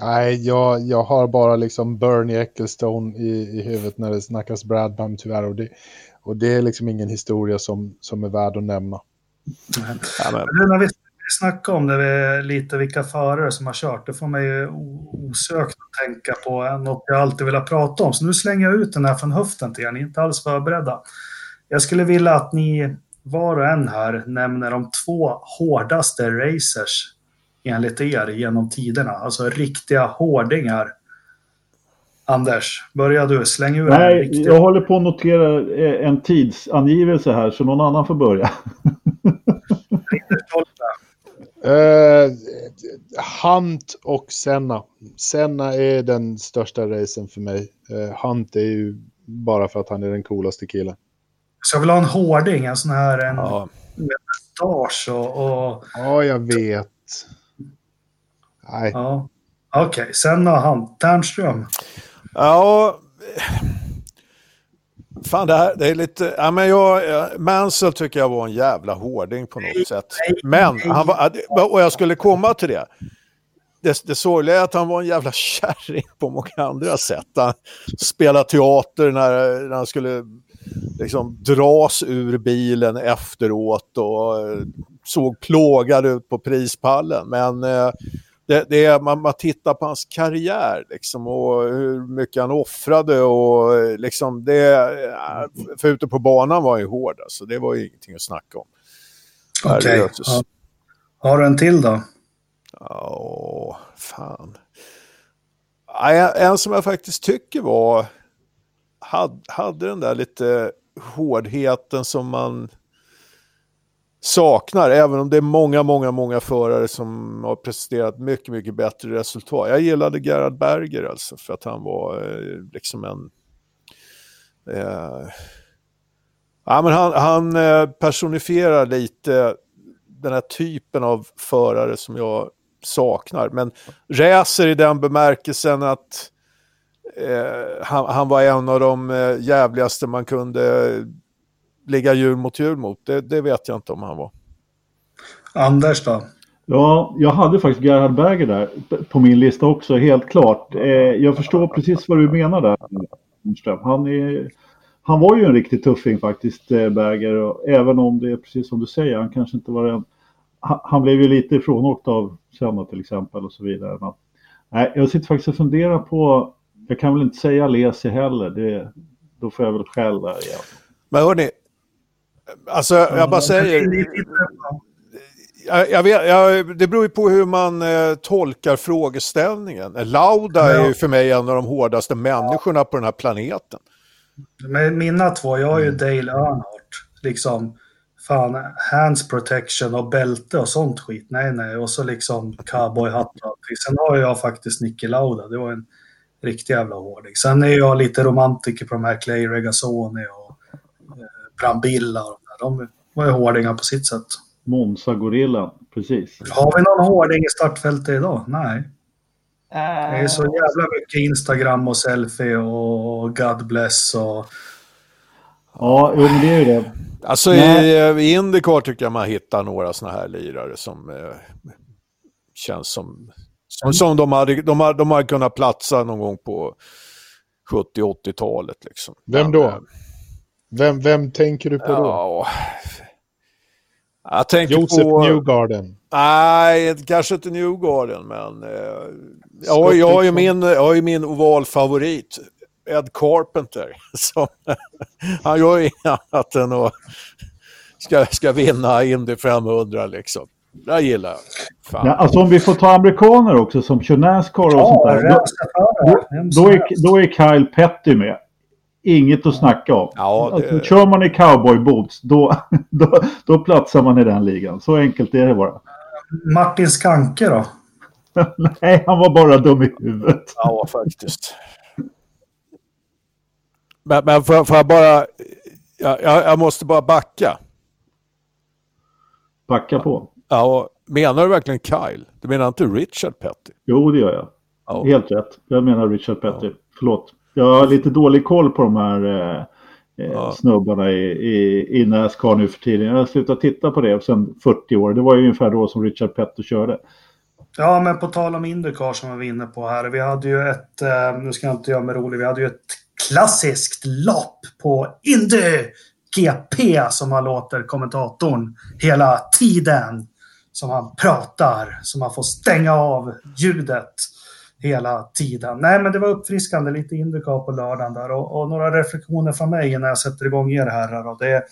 Speaker 2: Nej, jag, jag har bara liksom Bernie Ecclestone i, i huvudet när det snackas Bradbam tyvärr. Och det, och det är liksom ingen historia som, som är värd att nämna.
Speaker 6: Ja, men... När vi snackar om det, lite vilka förare som har kört, det får mig ju osökt att tänka på något jag alltid velat prata om. Så nu slänger jag ut den här från höften till er, ni är inte alls förberedda. Jag skulle vilja att ni var och en här nämner de två hårdaste racers enligt er genom tiderna? Alltså riktiga hårdingar. Anders, börja du. Släng ur
Speaker 4: Nej, en riktig... jag håller på att notera eh, en tidsangivelse här så någon annan får börja.
Speaker 2: Uh, Hunt och Senna. Senna är den största racen för mig. Uh, Hunt är ju bara för att han är den coolaste killen.
Speaker 1: Så jag vill ha en hårding, en sån här en ja. med mustasch och, och...
Speaker 2: Ja, jag vet. Nej.
Speaker 1: Ja. Okej, okay. Senna och Hunt. Ternström?
Speaker 3: Ja... Fan, det här det är lite... Ja, men jag, Mansell tycker jag var en jävla hårding på något sätt. Men, han var, och jag skulle komma till det. Det, det sorgliga är att han var en jävla kärring på många andra sätt. Han spelade teater när, när han skulle liksom dras ur bilen efteråt och såg plågad ut på prispallen. Men eh, det, det är, man, man tittar på hans karriär liksom, och hur mycket han offrade och liksom det, för ute på banan var han ju hård alltså, det var ju ingenting att snacka om.
Speaker 1: Okej. Okay. Ja. Har du en till då?
Speaker 3: Ja, fan. En som jag faktiskt tycker var, hade, hade den där lite hårdheten som man saknar, även om det är många, många, många förare som har presterat mycket, mycket bättre resultat. Jag gillade Gerhard Berger alltså, för att han var eh, liksom en... Eh, ja, men han, han eh, personifierar lite den här typen av förare som jag saknar. Men racer i den bemärkelsen att eh, han, han, var en av de eh, jävligaste man kunde ligga djur mot djur mot. Det, det, vet jag inte om han var.
Speaker 1: Anders då?
Speaker 4: Ja, jag hade faktiskt Gerhard Berger där på min lista också, helt klart. Eh, jag förstår precis vad du menar där, Han, är, han var ju en riktig tuffing faktiskt, eh, Berger. Och även om det är precis som du säger, han kanske inte var en... Han, han blev ju lite ifrånåkt av Senna till exempel och så vidare. Men, nej, jag sitter faktiskt och funderar på... Jag kan väl inte säga Lesi heller, det, då får jag väl skäll där igen.
Speaker 3: Men hörni, Alltså, jag bara säger... Jag, jag vet, jag, det beror ju på hur man eh, tolkar frågeställningen. Lauda är ju för mig en av de hårdaste människorna på den här planeten.
Speaker 1: Men mina två, jag har ju Dale Earnhardt. Liksom, fan, hands protection och bälte och sånt skit. Nej, nej. Och så liksom cowboyhatt och allting. Sen har jag faktiskt Nicky Lauda. Det var en riktig jävla hårding. Sen är jag lite romantiker på de här Clay Regazzoni och Brambilla och de, de var ju hårdingar på sitt sätt.
Speaker 4: Monza-gorillan, precis.
Speaker 1: Har vi någon hårding i startfältet idag? Nej. Det är så jävla mycket Instagram och selfie och God bless och...
Speaker 4: Ja, men det är ju det.
Speaker 3: Alltså i, i Indycar tycker jag man hittar några sådana här lirare som eh, känns som... Som, som de, hade, de, hade, de hade kunnat platsa någon gång på 70-80-talet. Liksom.
Speaker 2: Vem då? Men, eh, vem, vem tänker du på då? Ja,
Speaker 3: jag tänker
Speaker 2: Josef på... Newgarden?
Speaker 3: Nej, kanske inte Newgarden, men... Eh, jag, har, jag, har ju min, jag har ju min ovalfavorit, Ed Carpenter. Som, han gör ju inget annat än att ska, ska vinna Indy 500 liksom. Det gillar jag.
Speaker 4: Ja, alltså om vi får ta amerikaner också som kör Nascar och ja, sånt där. Då, då, då, är, då är Kyle Petty med inget att snacka om. Ja, det... alltså, kör man i cowboyboots, då, då, då platsar man i den ligan. Så enkelt är det bara.
Speaker 1: Martin Skanke då?
Speaker 4: Nej, han var bara dum i huvudet.
Speaker 3: Ja, faktiskt. Men, men får, får jag bara... Jag, jag, måste bara backa.
Speaker 4: Backa på?
Speaker 3: Ja, menar du verkligen Kyle? Du menar inte Richard Petty?
Speaker 4: Jo, det gör jag. Ja. Helt rätt. Jag menar Richard Petty. Ja. Förlåt. Jag har lite dålig koll på de här eh, eh, ja. snubbarna i, i, i Nascar nu för tiden. Jag har slutat titta på det sedan 40 år. Det var ju ungefär då som Richard Petty körde.
Speaker 1: Ja, men på tal om Indycar som vi var inne på här. Vi hade ju ett, eh, nu ska jag inte göra mig rolig, vi hade ju ett klassiskt lopp på Indy GP som han låter kommentatorn hela tiden. Som han pratar, som han får stänga av ljudet hela tiden. Nej, men det var uppfriskande, lite Indycar på lördagen där och, och, några reflektioner från mig innan jag sätter igång er herrar. Och det,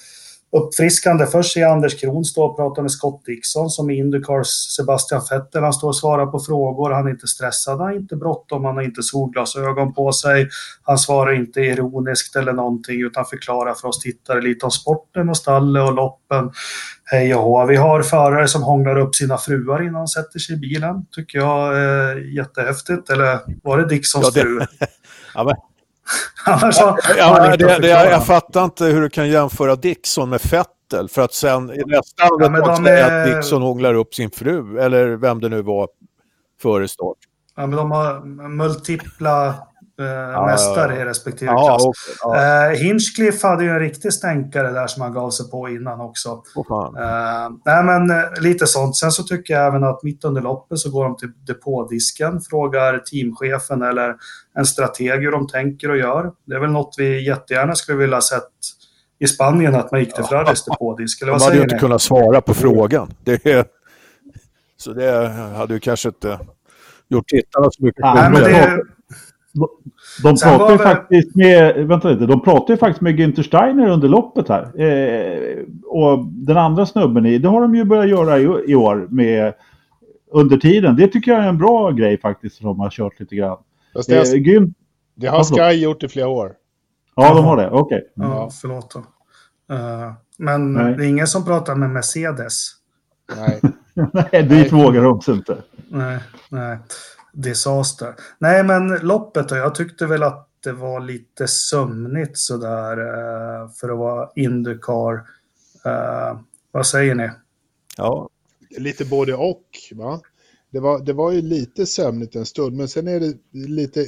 Speaker 1: uppfriskande. Först ser Anders Kron stå och prata med Scott Dixon som är Indycars Sebastian Vettel. Han står och svarar på frågor. Han är inte stressad, han har inte bråttom, han har inte solglasögon på sig. Han svarar inte ironiskt eller någonting utan förklarar för oss tittare lite om sporten och stallet och loppen. Hej och hå. Vi har förare som hånglar upp sina fruar innan de sätter sig i bilen. Tycker jag är jättehäftigt. Eller var det Dixons ja, det... fru?
Speaker 3: ja, men... Annars har, ja, det, det, jag fattar inte hur du kan jämföra Dixon med Fettel för att sen i nästa ja, säga är... att Dixon hånglar upp sin fru eller vem det nu var före start.
Speaker 1: Ja, men de har multipla eh, mästare i respektive ja, klass. Okay, ja. eh, Hinchcliffe hade ju en riktig stänkare där som han gav sig på innan också.
Speaker 3: Oh,
Speaker 1: eh, nej, men eh, lite sånt. Sen så tycker jag även att mitt under loppet så går de till depådisken, frågar teamchefen eller en strateg hur de tänker och gör. Det är väl något vi jättegärna skulle vilja sett i Spanien, att man gick till Ferraris depådisk.
Speaker 3: Eller vad de hade ju inte kunnat svara på frågan. Det är, så det hade ju kanske inte gjort tittarna så mycket.
Speaker 4: Nej, men det, de pratar ju det... faktiskt med, vänta lite, de pratar ju faktiskt med Günther Steiner under loppet här. Eh, och den andra snubben i, det har de ju börjat göra i, i, år med under tiden. Det tycker jag är en bra grej faktiskt som de har kört lite grann.
Speaker 2: Fast det, har, eh, Gym... det har Sky gjort i flera år.
Speaker 4: Ja, de har det. Okej. Okay.
Speaker 1: Mm. Ja, förlåt då. Uh, men Nej. det är ingen som pratar med Mercedes.
Speaker 4: Nej. nej, dit vågar de inte.
Speaker 1: Nej, nej disaster. Nej, men loppet då. Jag tyckte väl att det var lite sömnigt sådär eh, för att vara Indycar. Eh, vad säger ni?
Speaker 2: Ja, lite både och. Va? Det, var, det var ju lite sömnigt en stund, men sen är det lite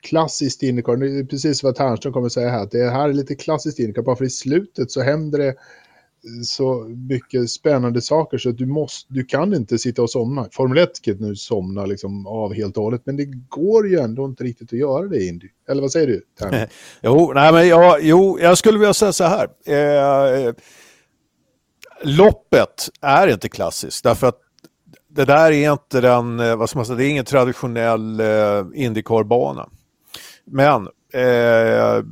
Speaker 2: klassiskt Indycar. Precis vad Ternström kommer säga här, att det här är lite klassiskt Indycar. Bara för i slutet så händer det så mycket spännande saker så att du, måste, du kan inte sitta och somna. Formel 1 kan nu somna liksom av helt och hållet, men det går ju ändå inte riktigt att göra det i Indy. Eller vad säger du?
Speaker 3: jo, nej, men jag, jo, jag skulle vilja säga så här. Eh, loppet är inte klassiskt, därför att det där är inte den, eh, vad ska man säga, det är ingen traditionell eh, Indycar-bana. Men eh,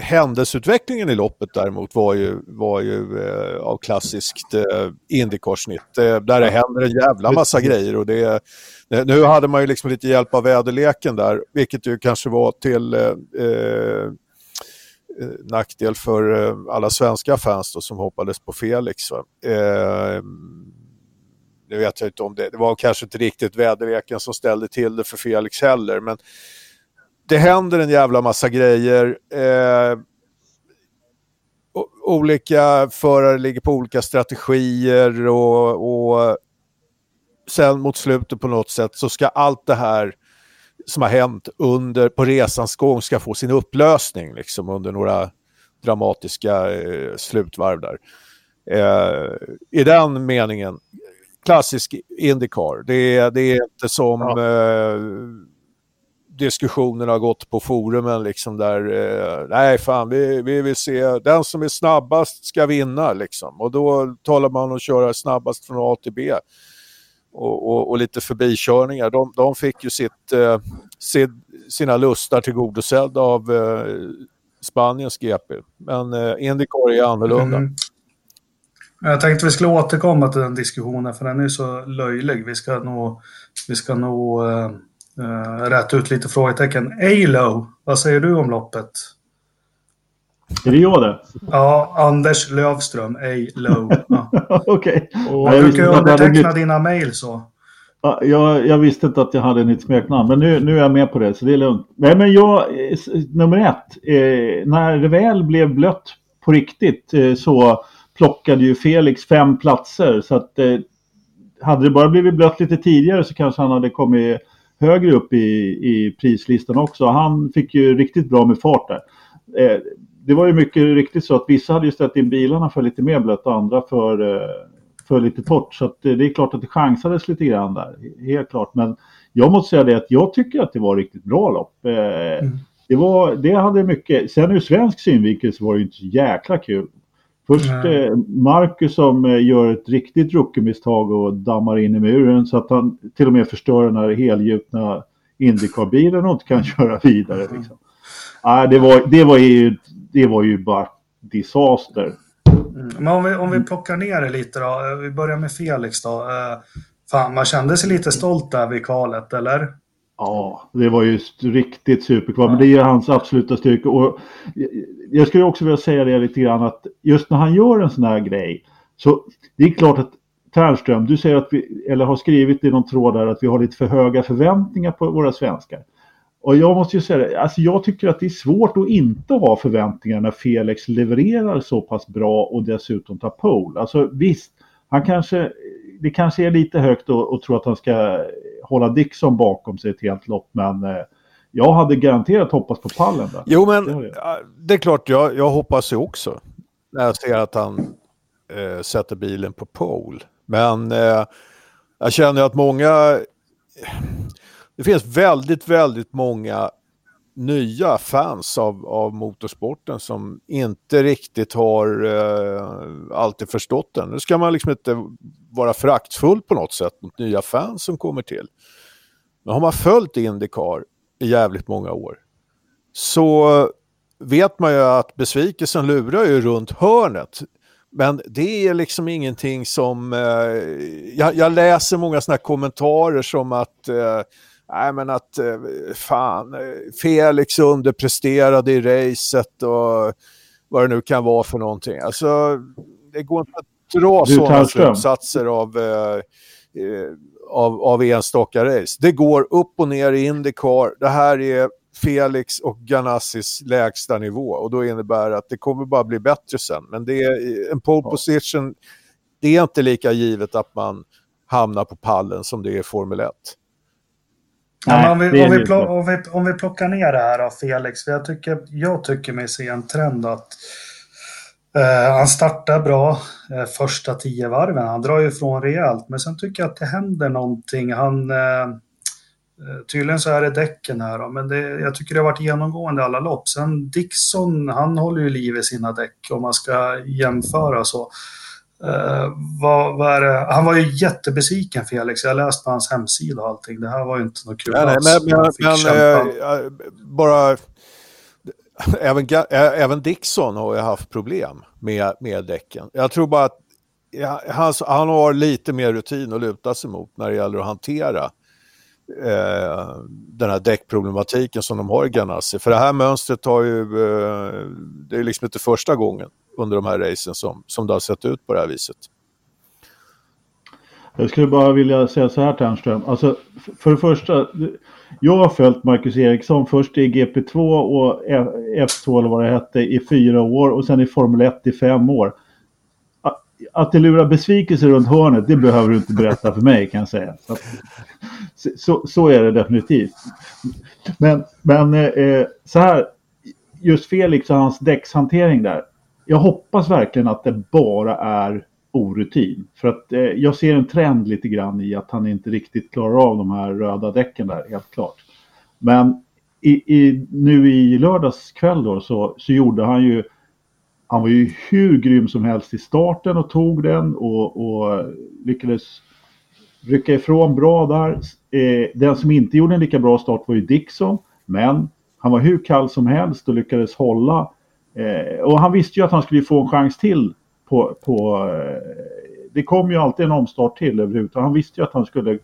Speaker 3: Händelseutvecklingen i loppet däremot var ju, var ju eh, av klassiskt eh, Indycar-snitt. Eh, där det händer en jävla massa grejer. Och det, nu hade man ju liksom lite hjälp av väderleken där, vilket ju kanske var till eh, eh nackdel för eh, alla svenska fans då, som hoppades på Felix. Eh, nu vet jag inte om det, det var kanske inte riktigt väderleken som ställde till det för Felix heller, men det händer en jävla massa grejer. Eh, olika förare ligger på olika strategier och, och sen mot slutet på något sätt så ska allt det här som har hänt under, på resans gång ska få sin upplösning liksom, under några dramatiska eh, slutvarv där. Eh, I den meningen, klassisk Indycar. Det, det är inte som ja. eh, diskussionerna har gått på forumen liksom där, eh, nej fan vi, vi vill se, den som är snabbast ska vinna liksom. Och då talar man om att köra snabbast från A till B. Och, och, och lite förbikörningar. De, de fick ju sitt, eh, sitt, sina lustar tillgodosedda av eh, Spaniens GP. Men eh, Indycar är annorlunda. Mm.
Speaker 1: Jag tänkte vi skulle återkomma till den diskussionen för den är så löjlig. Vi ska nog, vi ska nog eh, uh, rätt ut lite frågetecken. Alo, vad säger du om loppet?
Speaker 4: Är det jag det?
Speaker 1: Ja, Anders Lövström, A-Low.
Speaker 4: Ja. Okej.
Speaker 1: Okay. Kan ju underteckna dina mejl så.
Speaker 4: Ja, jag, jag, visste inte att jag hade nytt smeknamn, men nu, nu är jag med på det, så det är lugnt. Nej, men jag, nummer ett, eh, när det väl blev blött på riktigt eh, så plockade ju Felix fem platser. Så att eh, hade det bara blivit blött lite tidigare så kanske han hade kommit högre upp i, i prislistan också. Han fick ju riktigt bra med fart där. Eh, det var ju mycket riktigt så att vissa hade ju ställt in bilarna för lite mer blött och andra för, eh, för lite torrt. Så att, eh, det är klart att det chansades lite grann där, helt klart. Men jag måste säga det att jag tycker att det var riktigt bra lopp. Mm. Det, var, det hade mycket, sen ur svensk synvinkel så var det ju inte så jäkla kul. Först eh, Marcus som eh, gör ett riktigt rookie-misstag och dammar in i muren så att han till och med förstör den här helgjutna Indycar-bilen och inte kan köra vidare. Liksom. Ah, det, var, det, var ju, det var ju bara disaster.
Speaker 1: Mm. Men om vi, om vi plockar ner det lite då. Vi börjar med Felix då. Fan, man kände sig lite stolt där vid kvalet, eller?
Speaker 4: Ja, det var ju riktigt superkval. Ja. Men det är hans absoluta styrka. Och jag skulle också vilja säga det lite grann att just när han gör en sån här grej. Så det är klart att Ternström, du säger att vi, eller har skrivit i någon tråd där att vi har lite för höga förväntningar på våra svenskar. Och jag måste ju säga det, alltså jag tycker att det är svårt att inte ha förväntningar när Felix levererar så pass bra och dessutom tar pole. Alltså visst, han kanske, det kanske är lite högt att tro att han ska hålla Dixon bakom sig ett helt lopp, men eh, jag hade garanterat hoppats på pallen. Där.
Speaker 3: Jo, men det, det är klart, jag, jag hoppas ju också. När jag ser att han eh, sätter bilen på pole. Men eh, jag känner att många... Det finns väldigt, väldigt många nya fans av, av motorsporten som inte riktigt har eh, alltid förstått den. Nu ska man liksom inte vara fraktfull på något sätt mot nya fans som kommer till. Men har man följt Indycar i jävligt många år så vet man ju att besvikelsen lurar ju runt hörnet. Men det är liksom ingenting som... Eh, jag, jag, läser många sådana kommentarer som att... Eh, nej men att eh, fan, Felix underpresterade i racet och vad det nu kan vara för någonting. Alltså, det går inte att dra sådana slutsatser av, eh, eh, av, av enstaka race. Det går upp och ner i Indycar. Det här är Felix och Ganassis lägsta nivå och då innebär det att det kommer bara bli bättre sen. Men det är en pole position, det är inte lika givet att man hamnar på pallen som det är i Formel 1.
Speaker 1: Om, vi, om, vi plock, om, vi, om vi plockar ner det här av Felix, jag tycker, jag tycker mig se en trend att eh, han startar bra eh, första tio varven, han drar ju ifrån rejält, men sen tycker jag att det händer någonting. Han, eh, Eh, tydligen så är det däcken här, då, men det, jag tycker det har varit genomgående alla lopp. Sen Dixon, han håller ju liv i sina däck om man ska jämföra så. Uh, vad, vad? Han var ju jättebesviken Felix, jag läste på hans hemsida och allting. Det här var ju inte något kul
Speaker 3: nej, nej, Men, men, men äh, bara... Även, även Dixon har ju haft problem med, med däcken. Jag tror bara att ja, han, han har lite mer rutin att luta sig mot när det gäller att hantera eh, den här däckproblematiken som de har i Ganassi. För det här mönstret har ju, eh, det är liksom inte första gången under de här racen som, som det har sett ut på det här viset.
Speaker 4: Jag skulle bara vilja säga så här Ternström. Alltså, för det första, jag har följt Marcus Eriksson först i GP2 och F2 eller vad det hette i fyra år och sen i Formel 1 i fem år att det lurar besvikelse runt hörnet, det behöver du inte berätta för mig kan jag säga. Så, så, så är det definitivt. Men, men eh, så här, just Felix och hans däckshantering där. Jag hoppas verkligen att det bara är orutin. För att eh, jag ser en trend lite grann i att han inte riktigt klarar av de här röda däcken där, helt klart. Men i, i, nu i lördags kväll då så, så gjorde han ju han var ju hur grym som helst i starten och tog den och, och lyckades rycka ifrån bra där. Eh, den som inte gjorde en lika bra start var ju Dixon, men han var hur kall som helst och lyckades hålla. Eh, och han visste ju att han skulle få en chans till på... på eh, det kom ju alltid en omstart till överhuvudtaget. Han visste ju att han skulle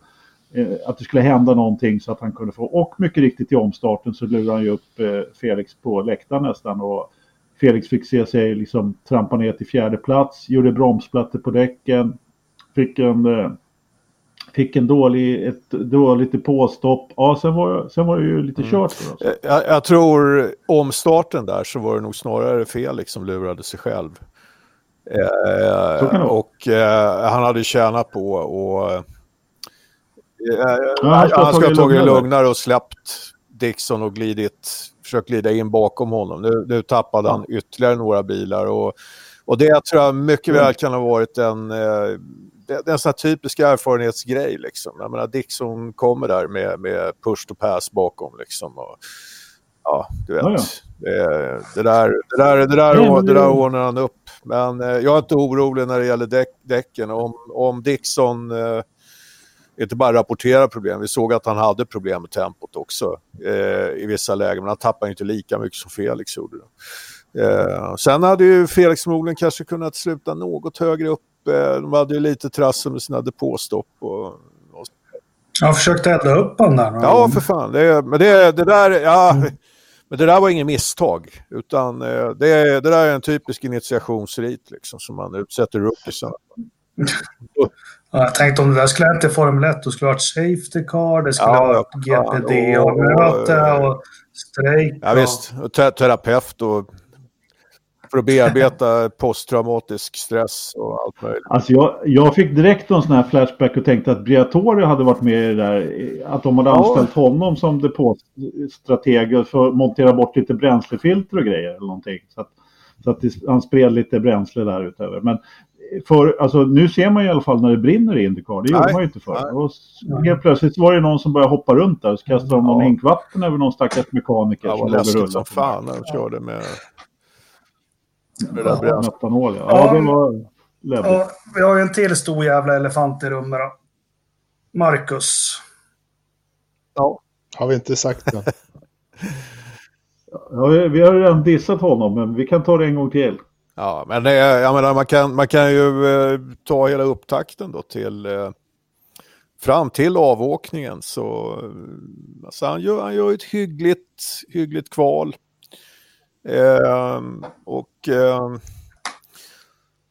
Speaker 4: eh, att det skulle hända någonting så att han kunde få. Och mycket riktigt i omstarten så lurade han ju upp eh, Felix på läktaren nästan. Och Felix fick se sig liksom trampa ner till fjärde plats, gjorde bromsplattor på däcken, fick en, eh, fick en dålig, ett dåligt påstopp. Ja, sen var, sen var det ju lite mm. kört för oss.
Speaker 3: Jag, jag tror omstarten där så var det nog snarare Felix som lurade sig själv. Eh, och eh, han hade tjänat på och eh, ja, han ska ha tagit det lugnare och släppt Dixon och glidit försökt glida in bakom honom. Nu, nu tappade han ytterligare några bilar. Och, och det tror jag mycket väl kan ha varit en, eh, det, är en sån här typisk erfarenhetsgrej. Liksom. Jag menar, Dixon kommer där med, med push to pass bakom. Liksom, och, ja, du vet. Ja, ja. Det, där, det, där, det, där, det där ordnar han upp. Men eh, jag är inte orolig när det gäller däck, däcken. Om, om Dixon eh, inte bara rapportera problem. Vi såg att han hade problem med tempot också eh, i vissa lägen, men han tappade inte lika mycket som Felix gjorde. Eh, sen hade ju Felix förmodligen kanske kunnat sluta något högre upp. Eh, de hade ju lite trassel med sina depåstopp. Och, och...
Speaker 1: Jag försökte elda upp honom där.
Speaker 3: Ja, för fan. Det, men det, det där... Ja, mm. Men det där var inget misstag, utan eh, det, det där är en typisk initiationsrit liksom, som man utsätter rookiesen.
Speaker 1: jag tänkte om det där skulle ha till Formel 1, då skulle det varit Safety Car, det skulle ja, ha varit GPD-möte och strejk.
Speaker 3: Ja, visst, och terapeut och för att bearbeta posttraumatisk stress och allt möjligt.
Speaker 4: Alltså jag, jag fick direkt en sån här flashback och tänkte att Briatore hade varit med i det där. Att de hade ja. anställt honom som depåstrateg för att montera bort lite bränslefilter och grejer. Eller någonting. Så att, så att han spred lite bränsle där utöver. Men för, alltså, nu ser man i alla fall när det brinner i Indycar. Det gjorde man ju inte förr. Och helt plötsligt var det någon som började hoppa runt där. Så kastade de någon ja. hink vatten över någon stackars mekaniker.
Speaker 3: Ja, låg och rullade. som fan när de körde med
Speaker 4: det där ja, metanol, ja. ja, det var
Speaker 1: ja, Vi har ju en till stor jävla elefant i rummet då. Marcus.
Speaker 2: Ja. Har vi inte sagt det?
Speaker 4: ja, vi har redan dissat honom, men vi kan ta det en gång till.
Speaker 3: Ja, men det, jag menar, man, kan, man kan ju eh, ta hela upptakten då till eh, fram till avåkningen. Så, eh, alltså han, gör, han gör ett hyggligt, hyggligt kval. Eh, och eh,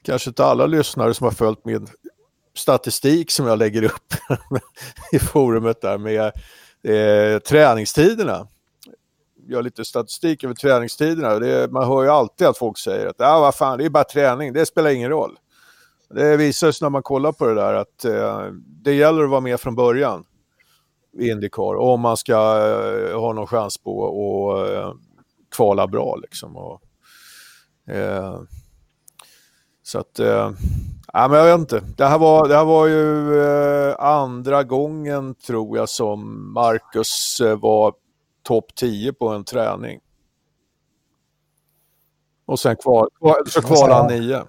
Speaker 3: kanske inte alla lyssnare som har följt min statistik som jag lägger upp i forumet där med eh, träningstiderna. Gör lite statistik över träningstiderna. Det, man hör ju alltid att folk säger att ah, vad fan, det är bara träning, det spelar ingen roll. Det visar sig när man kollar på det där att eh, det gäller att vara med från början i Indycar om man ska eh, ha någon chans på att eh, kvala bra liksom. Och, eh, så att, eh, ja, men jag vet inte. Det här var, det här var ju eh, andra gången tror jag som Marcus eh, var topp 10 på en träning. Och sen kval, så kvalade han nio.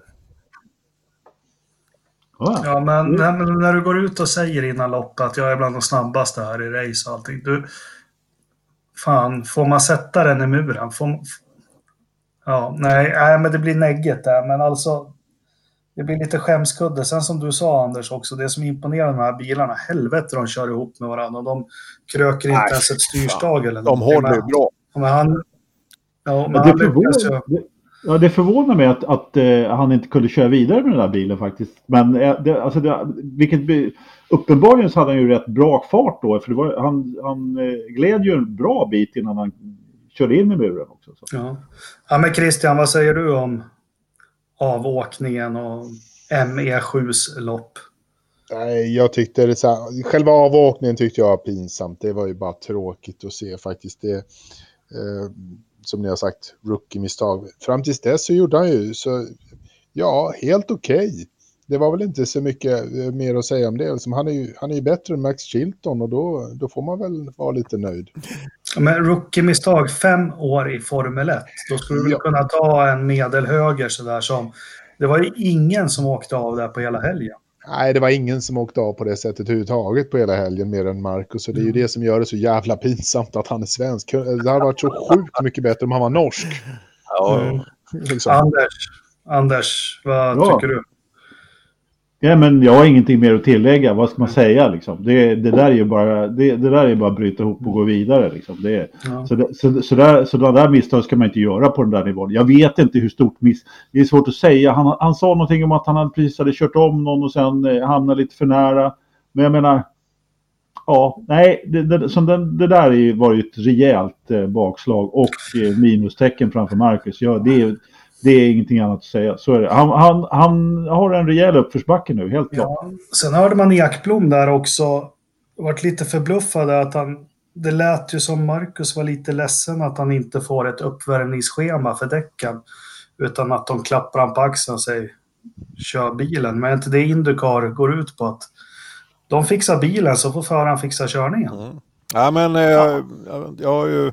Speaker 1: Ja, men när, när, du går ut och säger innan loppet att jag är bland de snabbaste här i race och allting. Du, fan, får man sätta den i muren? Får, ja, nej, nej, men det blir negget där. Men alltså, det blir lite skämskudde. Sen som du sa Anders också, det som imponerar med de här bilarna, helvete de kör ihop med varandra. De kröker inte nej, ens ett styrstag eller
Speaker 3: De håller ju bra.
Speaker 1: Men han, ja, men
Speaker 4: det, han ju. Ja, det förvånar mig att, att uh, han inte kunde köra vidare med den där bilen faktiskt. Men uh, det, alltså det, vilket uppenbarligen så hade han ju rätt bra fart då. För var, han, han uh, gled ju en bra bit innan han körde in i muren också. Så.
Speaker 1: Ja. ja, men Christian, vad säger du om avåkningen och ME7s lopp?
Speaker 2: Nej, jag tyckte det så här, själva avåkningen tyckte jag var pinsamt. Det var ju bara tråkigt att se faktiskt. Det, eh, som ni har sagt, rookie-misstag. Fram tills dess så gjorde han ju så, ja, helt okej. Okay. Det var väl inte så mycket eh, mer att säga om det. Liksom, han, är ju, han är ju bättre än Max Chilton och då, då får man väl vara lite nöjd.
Speaker 1: Men rookie-misstag, fem år i Formel 1. Då skulle du ja. kunna ta en medelhöger sådär som... Det var ju ingen som åkte av där på hela helgen.
Speaker 2: Nej, det var ingen som åkte av på det sättet överhuvudtaget på hela helgen mer än Marcus. Och det är ju mm. det som gör det så jävla pinsamt att han är svensk. Det hade varit så sjukt mycket bättre om han var norsk.
Speaker 1: Ja. Mm. Liksom. Anders, Anders, vad ja. tycker du?
Speaker 4: Ja, men jag har ingenting mer att tillägga. Vad ska man säga? Liksom? Det, det, där är ju bara, det, det där är bara att bryta ihop och gå vidare. Liksom. Det, ja. så, så, så, där, så där misstag ska man inte göra på den där nivån. Jag vet inte hur stort miss... Det är svårt att säga. Han, han sa någonting om att han precis hade kört om någon och sen eh, hamnade lite för nära. Men jag menar... Ja, nej, det, det, som den, det där var ju ett rejält eh, bakslag och eh, minustecken framför Marcus. Ja, det är det är ingenting annat att säga. Så är det. Han, han, han har en rejäl uppförsbacke nu, helt klart. Ja,
Speaker 1: sen hörde man Ekblom där också. Vart lite förbluffad att han... Det lät ju som Marcus var lite ledsen att han inte får ett uppvärmningsschema för däcken. Utan att de klappar han på axeln och säger kör bilen. Men inte det Indycar går ut på att de fixar bilen så får föraren fixa körningen. Mm.
Speaker 3: Ja, men eh, jag, jag har ju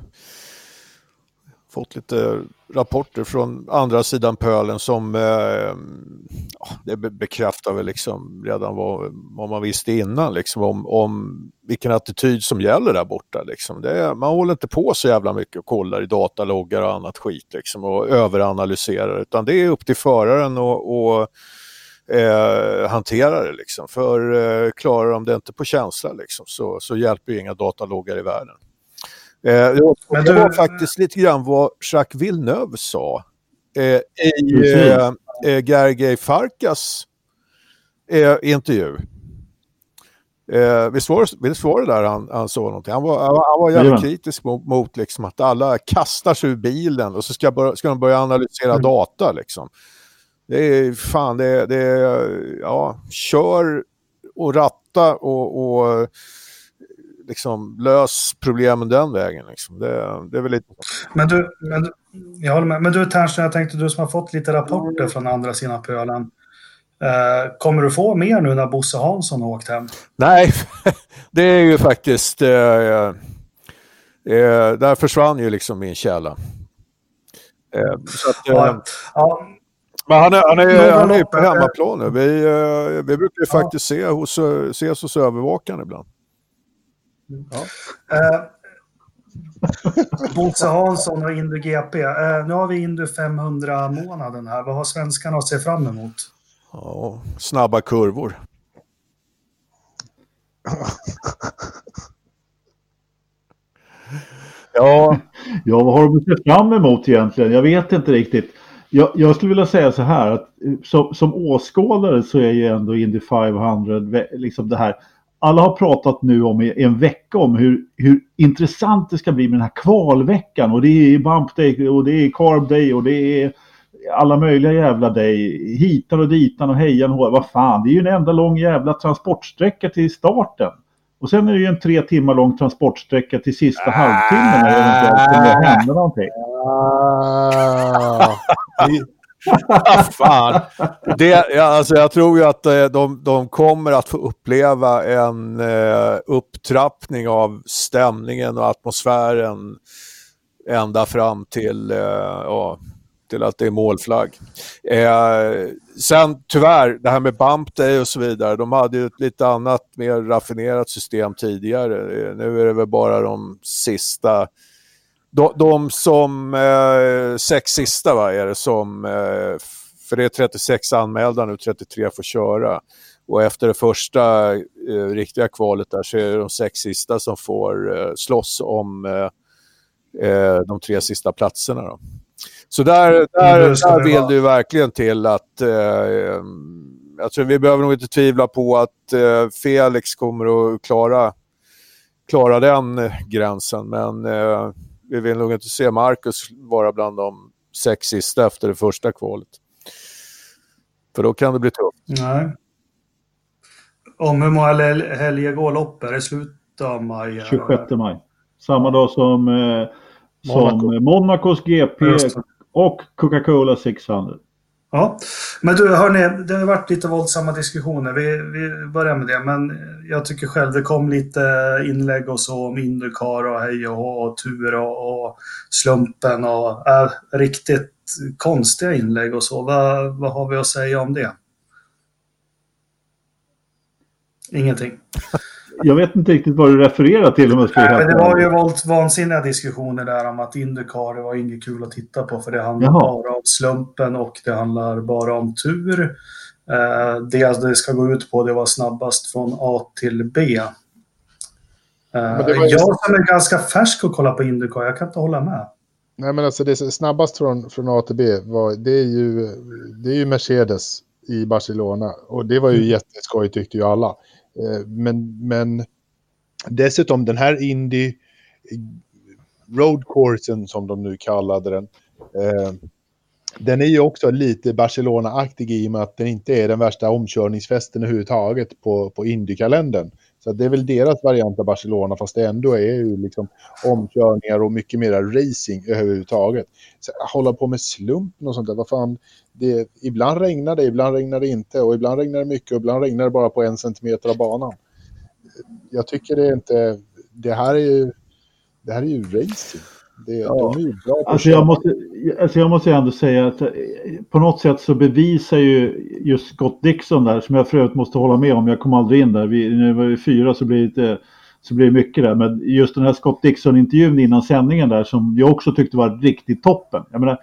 Speaker 3: fått lite rapporter från andra sidan pölen som eh, det bekräftar väl liksom redan vad, vad man visste innan liksom, om, om vilken attityd som gäller där borta. Liksom. Det, man håller inte på så jävla mycket och kollar i dataloggar och annat skit liksom, och överanalyserar utan det är upp till föraren och, och eh, hantera det. Liksom. För eh, klarar de det inte på känsla liksom, så, så hjälper ju inga dataloggar i världen. Eh, det du... var faktiskt lite grann vad Jacques Villeneuve sa eh, i eh, eh, Gergej Farkas intervju. Eh, visst, var det, visst var det där han, han sa någonting? Han var, han var jävligt kritisk mot, mot liksom att alla kastar sig ur bilen och så ska, börja, ska de börja analysera mm. data. Liksom. Det är fan, det, det är, ja, kör och ratta och, och liksom, lös problemen den vägen. Liksom. Det, det är väl lite...
Speaker 1: Men du, men, jag håller med. Men du Ternström, jag tänkte du som har fått lite rapporter från andra sidan pölen. Eh, kommer du få mer nu när Bosse Hansson har åkt hem?
Speaker 3: Nej, det är ju faktiskt... Eh, eh, där försvann ju liksom min källa. Eh, så att, ja, eh, ja. Men han är, han är, han är på hemmaplan nu. Vi, eh, vi brukar ju faktiskt se hos, ses hos övervakaren ibland. Ja.
Speaker 1: Eh, Bosse Hansson och Indy GP. Eh, nu har vi Indy 500-månaden här. Vad har svenskarna att se fram emot?
Speaker 3: Ja, snabba kurvor.
Speaker 4: ja. ja, vad har de att se fram emot egentligen? Jag vet inte riktigt. Jag, jag skulle vilja säga så här att som, som åskådare så är ju ändå Indy 500 liksom det här alla har pratat nu om i en vecka om hur, hur intressant det ska bli med den här kvalveckan och det är bump day och det är carb day och det är alla möjliga jävla day. Hitan och ditan och hejan och Vad fan, det är ju en enda lång jävla transportsträcka till starten. Och sen är det ju en tre timmar lång transportsträcka till sista halvtimmen när det eventuellt kommer hända någonting.
Speaker 3: Ah. Ah, fan. Det, alltså jag tror ju att eh, de, de kommer att få uppleva en eh, upptrappning av stämningen och atmosfären ända fram till, eh, ja, till att det är målflagg. Eh, sen tyvärr, det här med bump day och så vidare, de hade ju ett lite annat, mer raffinerat system tidigare. Eh, nu är det väl bara de sista de, de som eh, sex sista va, är det som, eh, för det är 36 anmälda nu, 33 får köra. Och efter det första eh, riktiga kvalet där så är det de sex sista som får eh, slåss om eh, eh de tre sista platserna. Då. Så där, där, där vill du verkligen till att eh, jag tror vi behöver nog inte tvivla på att eh, Felix kommer att klara, klara den gränsen. Men eh, vi vill nog inte se Marcus vara bland de sex sista efter det första kvalet. För då kan det bli tufft.
Speaker 1: Nej. Om hur många helger går loppet? Är det slutet av maj?
Speaker 4: 26 maj. Samma dag som, eh, Monaco. som Monacos GP och Coca-Cola 600.
Speaker 1: Ja, men du hörni, det har varit lite våldsamma diskussioner. Vi, vi börjar med det, men jag tycker själv det kom lite inlägg och så om Indycar och hej och, och, och tur och, och slumpen och äh, riktigt konstiga inlägg och så. Vad, vad har vi att säga om det? Ingenting.
Speaker 4: Jag vet inte riktigt vad du refererar till. Om jag
Speaker 1: Nej, men det var ju vansinniga diskussioner där om att Indycar var inget kul att titta på för det handlar Jaha. bara om slumpen och det handlar bara om tur. Eh, det det ska gå ut på det var snabbast från A till B. Eh, jag som är ganska färsk att kolla på Indycar, jag kan inte hålla med.
Speaker 2: Nej, men alltså det snabbast från, från A till B var, det är ju, det är ju Mercedes i Barcelona. Och det var ju mm. jätteskoj tyckte ju alla. Eh, men, men dessutom den här Indy Roadcoursen som de nu kallade den. Eh, den är ju också lite Barcelona-aktig i och med att den inte är den värsta omkörningsfesten överhuvudtaget på, på Indy-kalendern. Så det är väl deras variant av Barcelona, fast det ändå är ju liksom omkörningar och mycket mer racing överhuvudtaget. Så hålla på med slumpen och sånt där, vad fan. Det, ibland regnar det, ibland regnar det inte och ibland regnar det mycket och ibland regnar det bara på en centimeter av banan. Jag tycker det är inte, det här är ju, det här är ju racing. Det, ja. De är ju bra
Speaker 4: alltså jag, måste, alltså jag måste ändå säga att eh, på något sätt så bevisar ju just Scott Dixon där, som jag för övrigt måste hålla med om, jag kom aldrig in där, vi, vi var fyra så blir det så blir det mycket där. Men just den här Scott Dixon-intervjun innan sändningen där som jag också tyckte var riktigt toppen. Jag menar,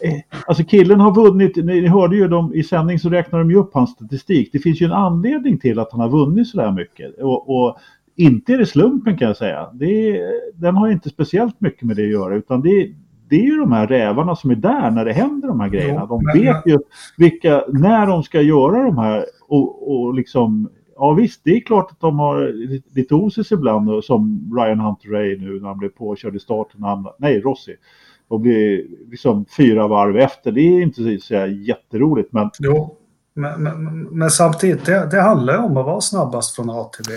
Speaker 4: eh, alltså killen har vunnit, ni hörde ju dem i sändning så räknar de ju upp hans statistik. Det finns ju en anledning till att han har vunnit så där mycket. Och, och inte är det slumpen kan jag säga. Det den har inte speciellt mycket med det att göra utan det, det är ju de här rävarna som är där när det händer de här grejerna. De vet ju vilka, när de ska göra de här och, och liksom Ja visst, det är klart att de har lite osis ibland som Ryan Hunter Ray nu när han blev påkörd i starten. Han, nej, Rossi. Och blir liksom fyra varv efter. Det är inte så jätteroligt men...
Speaker 1: Jo, men, men, men samtidigt, det, det handlar ju om att vara snabbast från A till B.